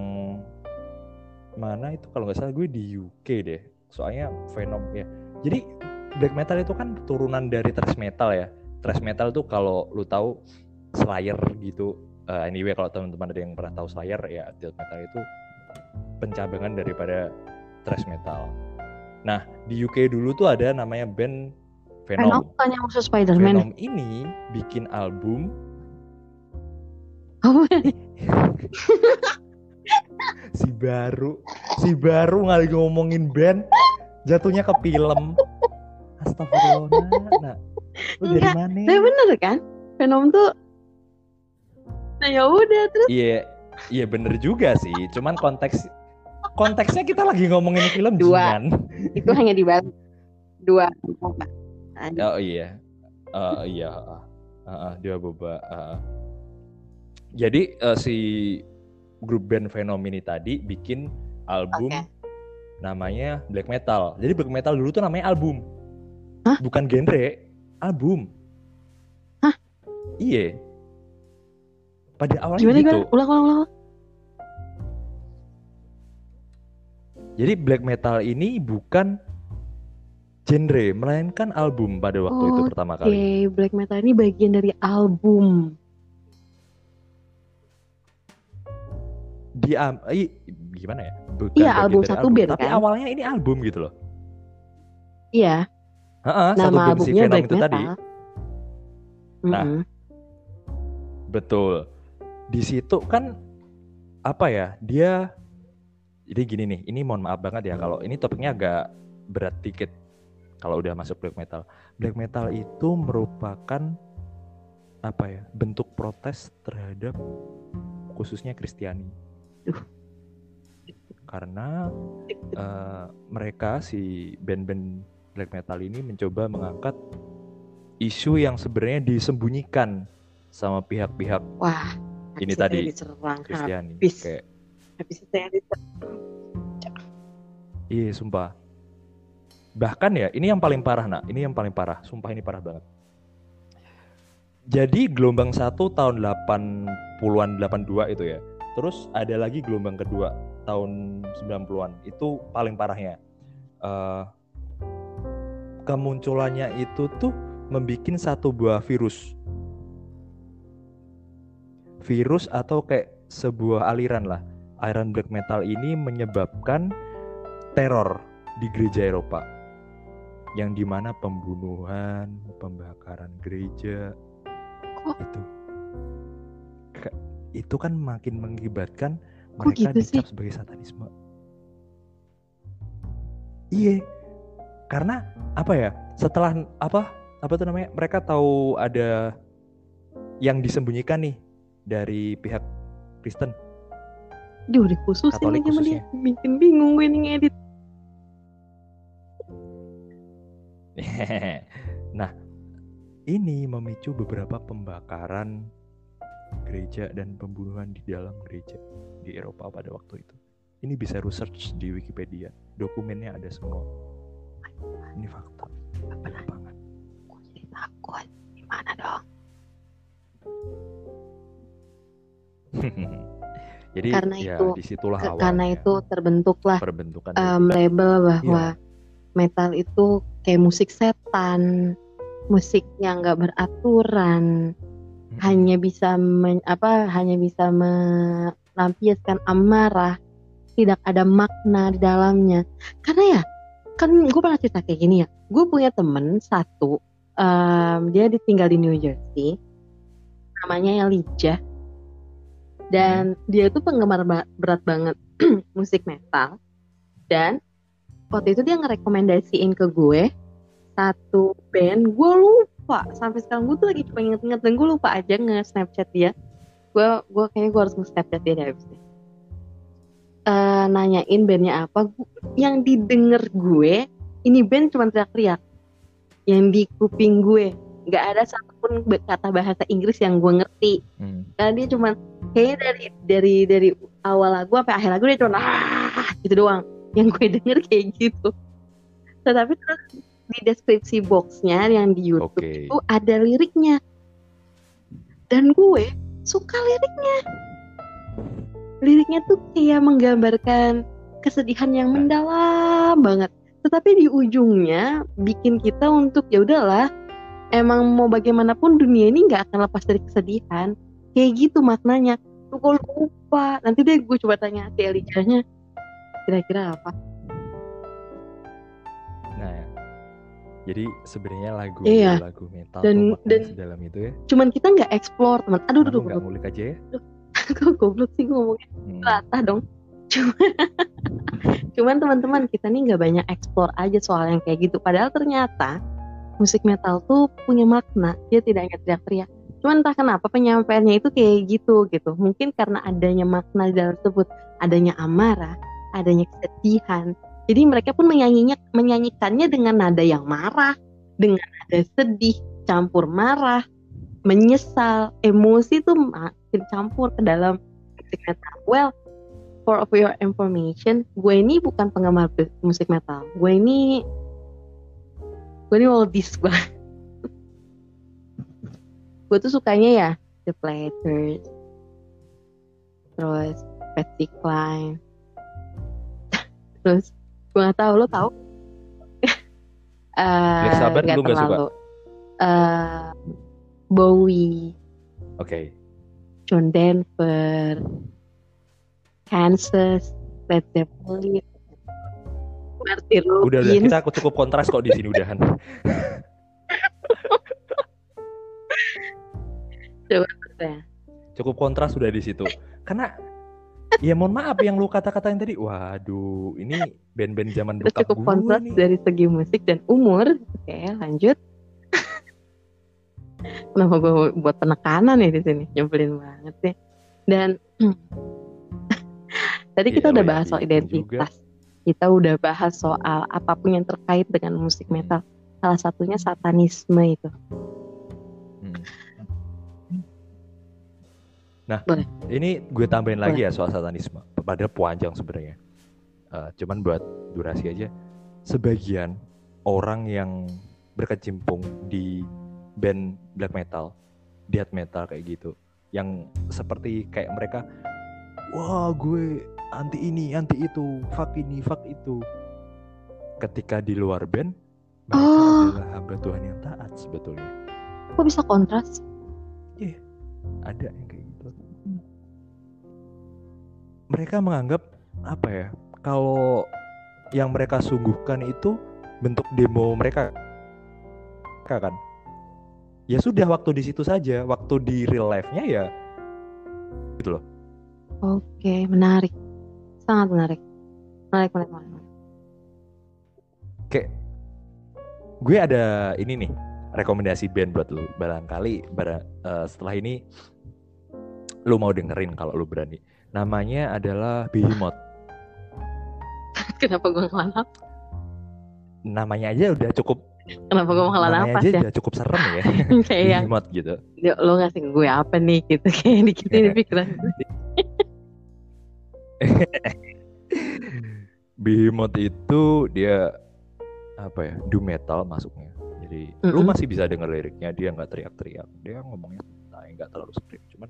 mana itu kalau nggak salah gue di UK deh soalnya Venom ya jadi black metal itu kan turunan dari thrash metal ya thrash metal tuh kalau lu tahu Slayer gitu uh, anyway kalau teman-teman ada yang pernah tahu Slayer ya death metal itu pencabangan daripada thrash metal nah di UK dulu tuh ada namanya band Venom. Venom yang musuh Spider-Man. Venom ini bikin album. Oh. si baru si baru nggak ngomongin band jatuhnya ke film astagfirullah nah lu dari mana nah bener kan Venom tuh nah ya udah terus iya iya bener juga sih cuman konteks konteksnya kita lagi ngomongin film dua jingan. itu hanya di bawah dua oh iya uh, iya uh, uh, dua boba uh. jadi uh, si grup band Venom ini tadi bikin album okay. namanya black metal. Jadi black metal dulu tuh namanya album. Hah? Bukan genre, album. Hah? Iya. Pada awalnya gimana, gitu. Gimana? Ulang, ulang, ulang. Jadi black metal ini bukan genre, melainkan album pada waktu oh, itu pertama kali. Oke, black metal ini bagian dari album. di um, gimana ya? Bukan iya album satu album, band tapi kan? awalnya ini album gitu loh. Iya. Nama satu albumnya si Black itu Metal. tadi. Nah, mm-hmm. betul. Di situ kan apa ya? Dia jadi gini nih. Ini mohon maaf banget ya kalau ini topiknya agak berat dikit kalau udah masuk black metal. Black metal itu merupakan apa ya? Bentuk protes terhadap khususnya Kristiani karena uh, mereka si band-band black metal ini mencoba mengangkat isu yang sebenarnya disembunyikan sama pihak-pihak wah ini tadi Kristiani kayak habis saya iya sumpah. Bahkan ya ini yang paling parah nak. Ini yang paling parah. Sumpah ini parah banget. Jadi gelombang satu tahun 80-an 82 itu ya. Terus ada lagi gelombang kedua tahun 90-an. Itu paling parahnya. Uh, kemunculannya itu tuh membuat satu buah virus. Virus atau kayak sebuah aliran lah. Aliran black metal ini menyebabkan teror di gereja Eropa. Yang di mana pembunuhan, pembakaran gereja, itu itu kan makin mengibatkan mereka gitu dicap sih? sebagai satanisme. Iya, karena apa ya? Setelah apa apa tuh namanya? Mereka tahu ada yang disembunyikan nih dari pihak Kristen. Udah khusus Katolik khususnya. dia bikin bingung gue nih ngedit. nah, ini memicu beberapa pembakaran gereja dan pembunuhan di dalam gereja di Eropa pada waktu itu. Ini bisa research di Wikipedia, dokumennya ada semua. Ini fakta. Apa banget. Aku jadi takut. Gimana dong? jadi karena ya itu, di situlah awalnya. Karena itu terbentuklah perbentukan um, label bahwa ya. metal itu kayak musik setan, musik yang nggak beraturan, hanya bisa men, apa hanya bisa melampiaskan amarah tidak ada makna di dalamnya karena ya kan gue pernah cerita kayak gini ya gue punya temen satu um, dia ditinggal di New Jersey namanya Elijah dan dia itu penggemar ba- berat banget musik metal. Dan waktu itu dia ngerekomendasiin ke gue satu band. Gue lupa sampai sekarang gue tuh lagi coba inget-inget dan gue lupa aja nge-snapchat dia. Gue gue kayaknya gue harus nge-snapchat dia dari abis ini. Eh, nanyain bandnya apa. Gu- yang didengar gue ini band cuma teriak-teriak. Yang di kuping gue. Nggak ada satupun kata bahasa Inggris yang gue ngerti. Hmm. karena dia cuma kayaknya dari dari dari awal lagu sampai akhir lagu dia cuma ah gitu doang. Yang gue denger kayak gitu. Tetapi terus di deskripsi boxnya yang di YouTube Oke. itu ada liriknya. Dan gue suka liriknya. Liriknya tuh kayak menggambarkan kesedihan yang mendalam banget. Tetapi di ujungnya bikin kita untuk ya udahlah emang mau bagaimanapun dunia ini nggak akan lepas dari kesedihan kayak gitu maknanya. Tuh gue lupa. Nanti deh gue coba tanya si Elijahnya. Kira-kira apa? Nah, jadi sebenarnya lagu Iya. lagu metal Dan- dan- sedalam itu ya. cuman kita nggak explore teman. Aduh aduh nggak ngulik aja ya? kok goblok sih ngomongnya? Hmm. latah dong. Cuman cuman teman-teman kita nih nggak banyak explore aja soal yang kayak gitu. Padahal ternyata musik metal tuh punya makna. Dia tidak hanya teriak-teriak cuman entah kenapa penyampaiannya itu kayak gitu gitu. Mungkin karena adanya makna dalam tersebut. Adanya amarah adanya kesedihan. Jadi mereka pun menyanyinya menyanyikannya dengan nada yang marah dengan nada sedih campur marah menyesal. Emosi tuh makin campur ke dalam. Musik metal. Well for of your information gue ini bukan penggemar musik metal. Gue ini gue ini oldies banget gue tuh sukanya ya The Platters terus Patsy Cline. Terus gue gak tahu lo tau? Eh, Black Sabbath nggak lu nggak suka? Eh, Bowie. Oke. John Denver, Kansas, Led Zeppelin, Martin Udah udah. kita cukup kontras kok di sini udahan. ya. Cukup kontras sudah di situ. Karena ya mohon maaf yang lu kata-katain tadi. Waduh, ini band-band zaman bokap cukup gue kontras nih. dari segi musik dan umur. Oke, lanjut. Kenapa gue buat penekanan ya di sini? Nyebelin banget sih. Dan tadi kita Iya, udah lo bahas soal bikin identitas. Kita udah bahas soal apa pun yang terkait dengan musik metal. Salah satunya satanisme itu. Hmm. Nah, Boleh. ini gue tambahin lagi ya soal satanisme. Padahal panjang sebenarnya. Eh, cuman buat durasi aja. Sebagian orang yang berkecimpung di band black metal, death metal kayak gitu, yang seperti kayak mereka, wah gue anti ini, anti itu, fuck ini, fuck itu. Ketika di luar band, mereka Oh. adalah hamba Tuhan yang taat sebetulnya. Kok bisa kontras? ada yang kayak mereka menganggap apa ya kalau yang mereka sungguhkan itu bentuk demo mereka kan ya sudah waktu di situ saja waktu di real life-nya ya gitu loh Oke, menarik. Sangat menarik. Menarik, menarik, menarik. kayak gue ada ini nih rekomendasi band buat lu barangkali bara- eh, setelah ini lu mau dengerin kalau lu berani namanya adalah Behemoth Kenapa gue ngelanap? namanya aja udah cukup Kenapa gue menghela namanya aja ya? udah cukup serem ya Kayak Behemoth gitu "Yo, lo ngasih gue apa nih gitu kayak dikit ini pikiran. Behemoth itu dia apa ya doom metal masuknya jadi lu Mm-mm. masih bisa denger liriknya dia nggak teriak-teriak dia ngomongnya santai nggak terlalu skrip cuman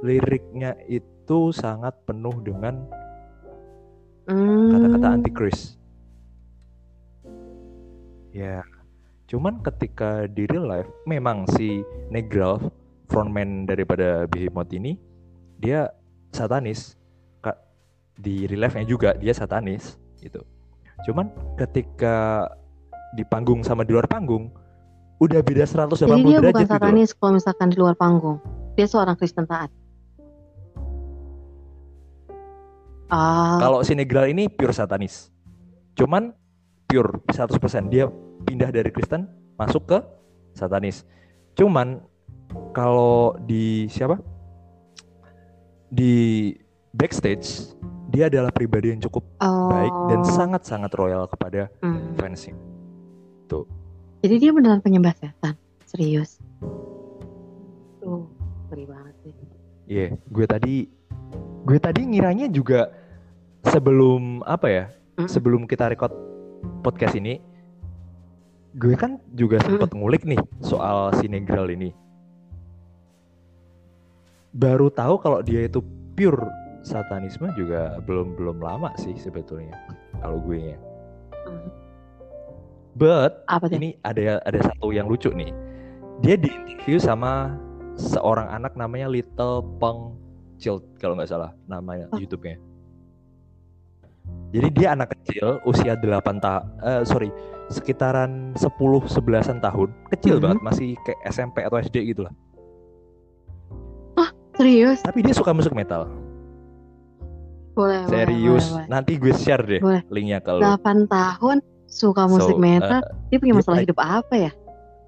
liriknya itu sangat penuh dengan kata-kata Hmm. antikris ya cuman ketika di real life memang si Negralf frontman daripada Behemoth ini dia satanis di real life-nya juga dia satanis gitu Cuman ketika di panggung sama di luar panggung udah beda 180 Jadi dia derajat bukan gitu satanis kalau misalkan di luar panggung. Dia seorang Kristen taat. Ah, Kalau si Negral ini pure satanis. Cuman pure 100% dia pindah dari Kristen masuk ke satanis. Cuman kalau di siapa? Di backstage dia adalah pribadi yang cukup oh, baik dan sangat-sangat royal kepada hmm. fansnya. Jadi dia beneran penyembah setan. Serius. Tuh, ngeri banget sih. Iya, gue tadi gue tadi ngiranya juga sebelum apa ya? Mm. Sebelum kita record podcast ini gue kan juga sempet ngulik nih soal si Negral ini. Baru tahu kalau dia itu pure satanisme juga belum belum lama sih sebetulnya kalau gue ya. Hmm. But Apa ini ada ada satu yang lucu nih. Dia di interview sama seorang anak namanya Little Peng Child kalau nggak salah namanya Oh. YouTube-nya. Jadi dia anak kecil usia 8 tahun sorry sekitaran 10 11-an tahun, kecil Mhm. banget masih kayak SMP atau SD gitu lah. Serius? Tapi dia suka musik metal. Boleh, Serius. boleh, boleh. Nanti gue share deh Boleh. linknya ke lu. 8 tahun suka musik So, metal. uh, dia punya masalah hidup apa ya?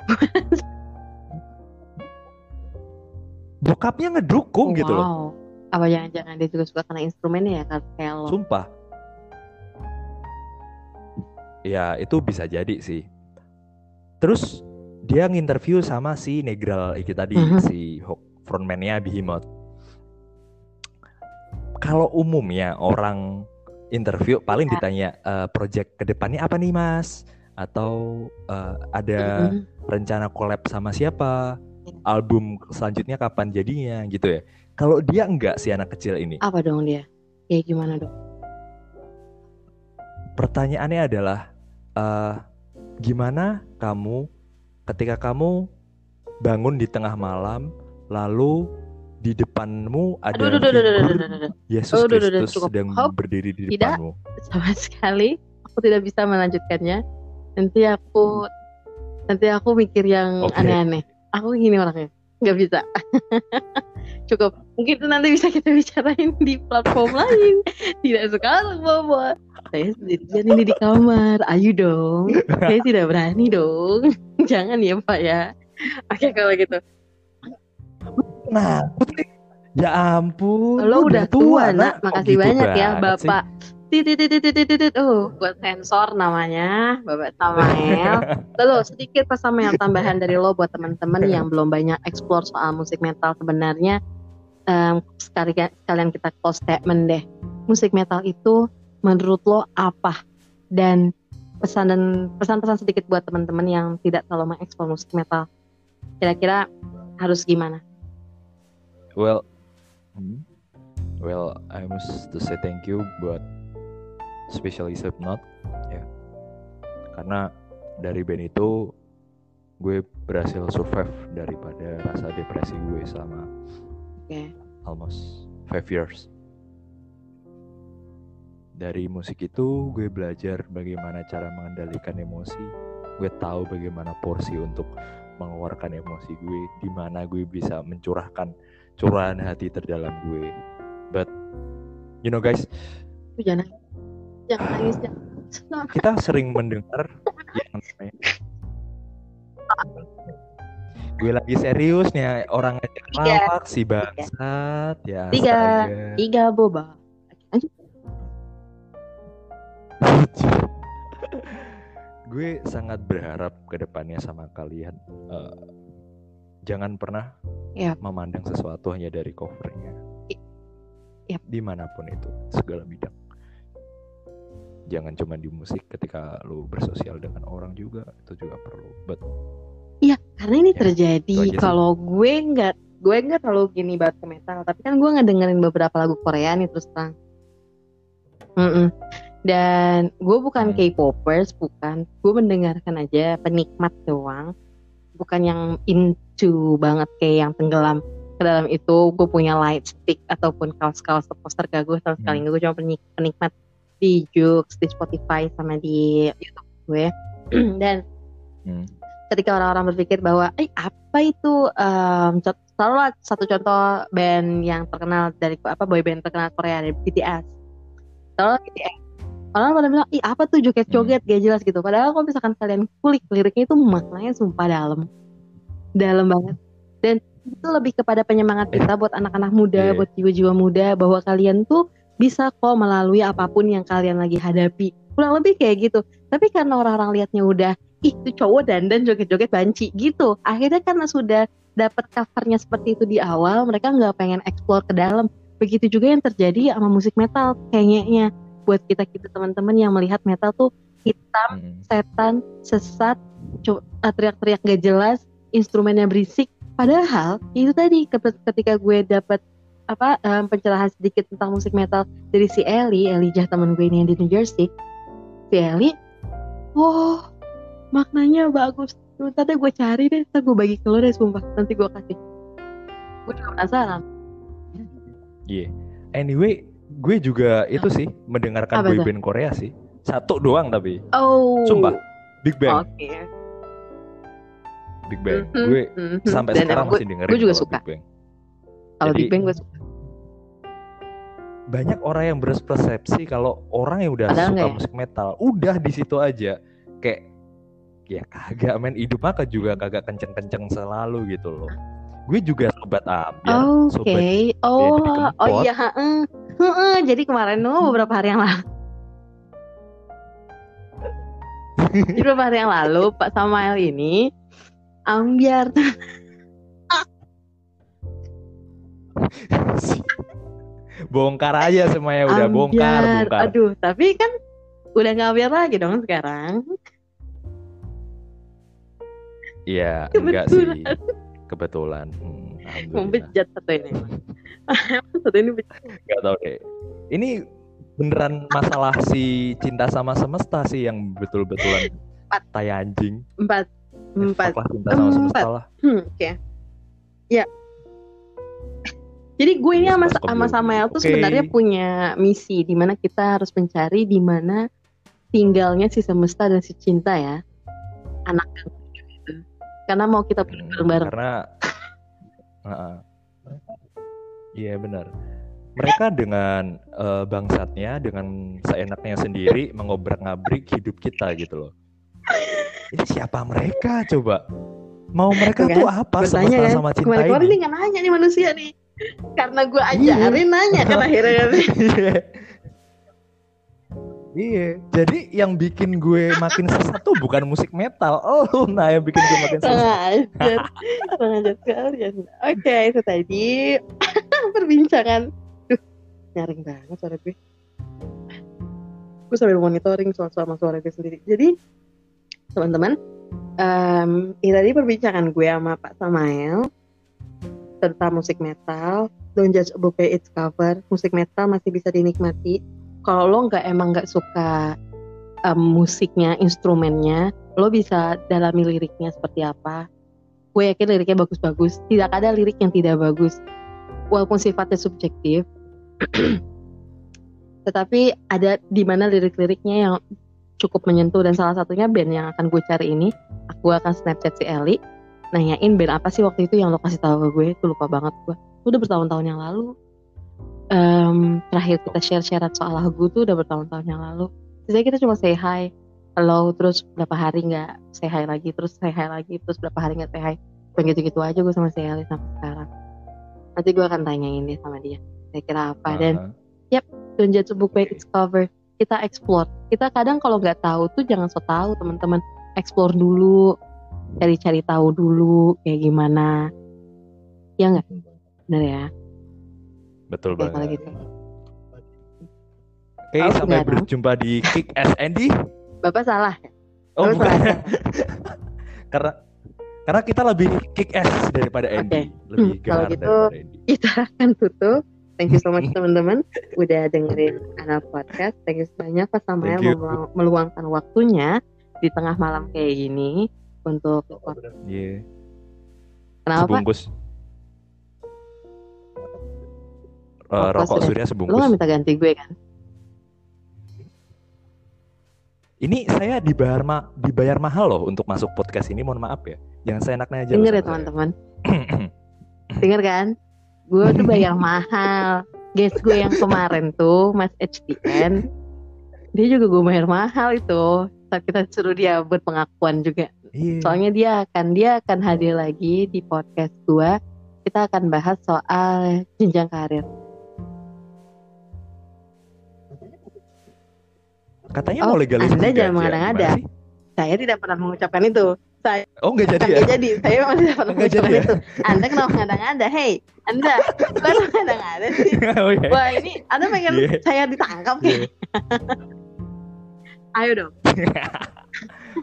bokapnya ngedukung gitu loh. wow. Apa jangan-jangan dia juga suka karena instrumennya ya kan kayak lo. Sumpah. Ya itu bisa jadi sih. Terus dia nginterview sama si Negral iki tadi Mhm. si ho- frontman-nya Behemoth. Kalau umumnya orang interview paling ditanya "Eh, project ke depannya apa nih mas? Atau eh, ada Mhm. rencana collab sama siapa? Iya. Album selanjutnya kapan jadinya gitu ya? Kalau dia enggak si anak kecil ini. Apa dong dia? Kayak gimana dong? pertanyaannya adalah eh, gimana kamu ketika kamu bangun di tengah malam lalu di depanmu ada Aduh, aduh, aduh, aduh, aduh. Yesus Aduh, aduh, Kristus cukup. sedang Hop. berdiri di Tidak. depanmu. Sama sekali aku tidak bisa melanjutkannya. Nanti aku nanti aku mikir yang aneh-aneh. Aku gini orangnya. Nggak bisa. Cukup. Mungkin itu nanti bisa kita bicarain di platform lain. Tidak sekarang, Mama. Saya sendirian ini di kamar. Ayo dong. Saya tidak berani dong. Jangan ya, Pak ya. Oke, kalau gitu. Nah, Putri, ya ampun, Lo udah tua, nak. Kok Makasih gitu banyak ya, banget sih? Titit, titit, titit, titit. Oh, buat sensor namanya, Bapak Samael. Lalu sedikit Pak Samael tambahan dari lo buat teman-teman yang belum banyak explore soal musik metal sebenarnya. sekali sekalian kita close statement deh. Musik metal itu menurut lo apa? Dan pesan dan pesan-pesan sedikit buat teman-teman yang tidak terlalu mengeksplor musik metal. Kira-kira harus gimana? Well, hmm, well, I must to say thank you buat especially Slipknot ya. Karena dari band itu gue berhasil survive daripada rasa depresi gue selama Oke. almost five years. Dari musik itu gue belajar bagaimana cara mengendalikan emosi. Gue tahu bagaimana porsi untuk mengeluarkan emosi gue, di mana gue bisa mencurahkan curahan hati terdalam gue. But you know guys, jangan jangan nangis jangan. kita sering mendengar yang namanya gue lagi serius nih orang ngajak Tiga. lawak si bangsat ya Tiga. astaga. Tiga boba. Gue sangat berharap ke depannya sama kalian eh, jangan pernah Yap. memandang sesuatu hanya dari covernya I- yap. di mana pun itu segala bidang jangan cuma di musik ketika lu bersosial dengan orang juga itu juga perlu but Iya, karena ini Ya, terjadi kalau gue nggak gue nggak terlalu gini banget ke metal, tapi kan gue ngedengerin beberapa lagu Korea nih terus terang. Mm-mm. Dan gue bukan Hmm. K-popers, bukan. Gue mendengarkan aja penikmat doang, bukan yang into banget kayak yang tenggelam ke dalam itu. Gue punya light stick ataupun kaos-kaos poster gak gue sama sekali Hmm. nggak. Gue cuma penik- penikmat di Joox, di Spotify sama di YouTube gue. Dan Hmm. ketika orang-orang berpikir bahwa, eh apa itu um, selalu satu contoh band yang terkenal dari apa boy band terkenal Korea dari BTS. Selalu BTS. Orang pada bilang, ih apa tuh joget-joget gak jelas gitu. Padahal kalau misalkan kalian kulik liriknya itu maknanya sumpah dalam, dalam banget. Dan itu lebih kepada penyemangat kita buat anak-anak muda, Iya. buat jiwa-jiwa muda bahwa kalian tuh bisa kok melalui apa pun yang kalian lagi hadapi. Kurang lebih kayak gitu. Tapi karena orang-orang liatnya udah ih itu cowok dandan joget-joget banci gitu. Akhirnya karena sudah dapat covernya seperti itu di awal, mereka nggak pengen explore ke dalam. Begitu juga yang terjadi sama musik metal kayaknya buat kita kita teman-teman yang melihat metal tuh hitam, Hmm. setan, sesat, eh, teriak-teriak gak jelas, instrumennya berisik. Padahal itu tadi ke- ketika gue dapat apa em, pencerahan sedikit tentang musik metal dari si Ellie, Elijah teman gue ini yang di New Jersey. Si Ellie, oh maknanya bagus. Ntar deh gue cari deh, ntar gue bagi ke lo deh sumpah. Nanti gue kasih. Gue juga penasaran. Iya. Anyway, gue juga itu sih mendengarkan Apa boyband Korea sih. Satu doang tapi. Oh. Sumpah. Big Bang. Oke. Big Bang. Mhm, Gue mhm. sampai Dan sekarang gue- masih dengerin gue juga suka. Big Bang. Kalau Big Bang gue suka. Banyak orang yang berpersepsi kalau orang yang udah Padahal suka ya? musik metal, udah di situ aja. Kayak ya kagak men hidup maka juga kagak kenceng-kenceng selalu gitu loh. Gue juga sobat ambiar, Oke, sobat oh, oh iya, heeh. Heeh, jadi kemarin tuh beberapa hari yang lalu, jadi beberapa hari yang lalu Pak Samael ini ambiar bongkar aja semuanya udah bongkar, ambiar. bongkar. Aduh, tapi kan udah nggak ambiar lagi dong sekarang. Iya, enggak sih. Kebetulan. Hmm, Mau alhamdulillah. bejat satu ini. satu ini bejat. Gak tau deh. Ini beneran masalah si cinta sama semesta sih yang betul-betulan Empat. tai anjing. empat empat. Lah cinta sama semesta Empat. lah. Hmm, Oke. Ya. Jadi gue ini sama Stop sama dulu. Samael tuh Oke. sebenarnya punya misi di mana kita harus mencari di mana tinggalnya si semesta dan si cinta ya. Anak gitu. Karena mau kita Hmm, bareng-bareng. Karena. Iya benar. Mereka dengan eh, bangsatnya, dengan seenaknya sendiri mengobrak-ngabrik hidup kita gitu loh. Ini siapa mereka coba? Mau mereka Tuh tuh kan, apa Gue tanya semesta kan, sama cinta kemarin-kemarin ini? nih nggak nanya nih manusia nih. Karena gue Iya. ajarin nanya kan akhirnya kan. Iya. Jadi yang bikin gue makin sesat tuh bukan musik metal. Oh, nah yang bikin gue makin sesat. Kurang ajar. Kurang ajar sekalian. Oke, itu tadi perbincangan. Duh, nyaring banget suara gue. Gue sambil monitoring soal sama suara gue sendiri. Jadi, teman-teman, em, ini tadi perbincangan gue sama Pak Samael tentang musik metal. Don't judge a book by its cover. Musik metal masih bisa dinikmati. Kalau lo nggak emang nggak suka em, musiknya, instrumennya, lo bisa dalami liriknya seperti apa. Gue yakin liriknya bagus-bagus. Tidak ada lirik yang tidak bagus. Walaupun sifatnya subjektif. Tetapi ada di mana lirik-liriknya yang cukup menyentuh dan salah satunya band yang akan gue cari ini, aku akan snapchat si Ellie nanyain band apa sih waktu itu yang lo kasih tahu ke gue, gue lupa banget gue. Itu udah bertahun-tahun yang lalu. Em, terakhir kita share-share soal lagu tuh udah bertahun-tahun yang lalu. Biasanya kita cuma say hi, hello, terus berapa hari nggak say hi lagi, terus say hi lagi, terus berapa hari nggak say hi. Kayak gitu-gitu aja gue sama si Ellie sampai sekarang. Nanti gue akan tanyain deh sama dia. Kira-kira apa dan Aha. don't judge a book by its cover. Kita explore. Kita kadang kalau nggak tahu tuh jangan so tahu teman-teman. Explore dulu, cari-cari tahu dulu kayak gimana. Ya nggak? Bener ya. Betul Oke kalau banget. gitu. Oke, Tahu sampai Bang? berjumpa di Kick Ass Andy. Bapak salah. Oh, Bapak bukan. salah. karena karena kita lebih kick ass daripada Andy. Lebih Hmm, kalau gitu. Kita akan tutup. Thank you so much teman-teman udah dengerin Anal Podcast. Thank you banyak Pak Samuel meluangkan waktunya di tengah malam kayak gini untuk Iya. kenapa? Sebungkus. Eh, Rokok surya Lo sebungkus. gak minta ganti gue kan? Ini saya dibayar ma dibayar mahal loh untuk masuk podcast ini. Mohon maaf ya. Jangan saya enaknya aja. Dengar ya teman-teman. Dengar kan? Gue tuh bayar mahal. Guys gue yang kemarin tuh Mas HTN. Dia juga gue bayar mahal itu. Saat kita suruh dia buat pengakuan juga. Iya. Soalnya dia akan dia akan hadir lagi di podcast gue. Kita akan bahas soal jenjang karir. Katanya Oh, mau legalisasi Anda jangan mengada-ngada. Saya tidak pernah mengucapkan itu. Saya Oh nggak jadi ya? jadi. Saya masih tidak pernah Nggak jadi mengucapkan ya? itu. Anda kenapa ngada-ngada? Hey, Anda kenapa ngada-ngada sih? oh iya. Wah ini Anda pengen Iya. saya ditangkap Iya. nih. Ayo dong.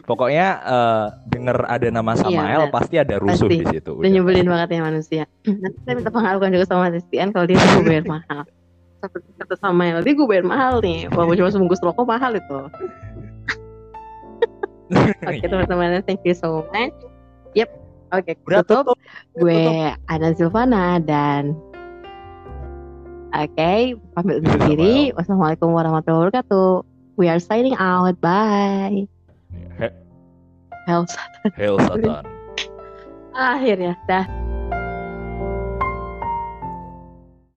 Pokoknya eh, denger ada nama Samael benar. pasti ada rusuh Pasti. di situ. Udah nyebelin banget ya manusia. Nanti saya minta pengakuan juga sama Destian kalau dia gue bayar mahal. Seperti kata Samuel, dia gue bayar mahal nih. Walaupun cuma sebungkus rokok mahal itu. Oke teman-teman, thank you so much. Yep, oke Udah tutup. tutup. Gue Ana Silvana dan Oke, pamit undur Samuel. diri. Wassalamualaikum warahmatullahi wabarakatuh. We are signing out. Bye. He- Health. Hail Satan. Akhirnya, dah.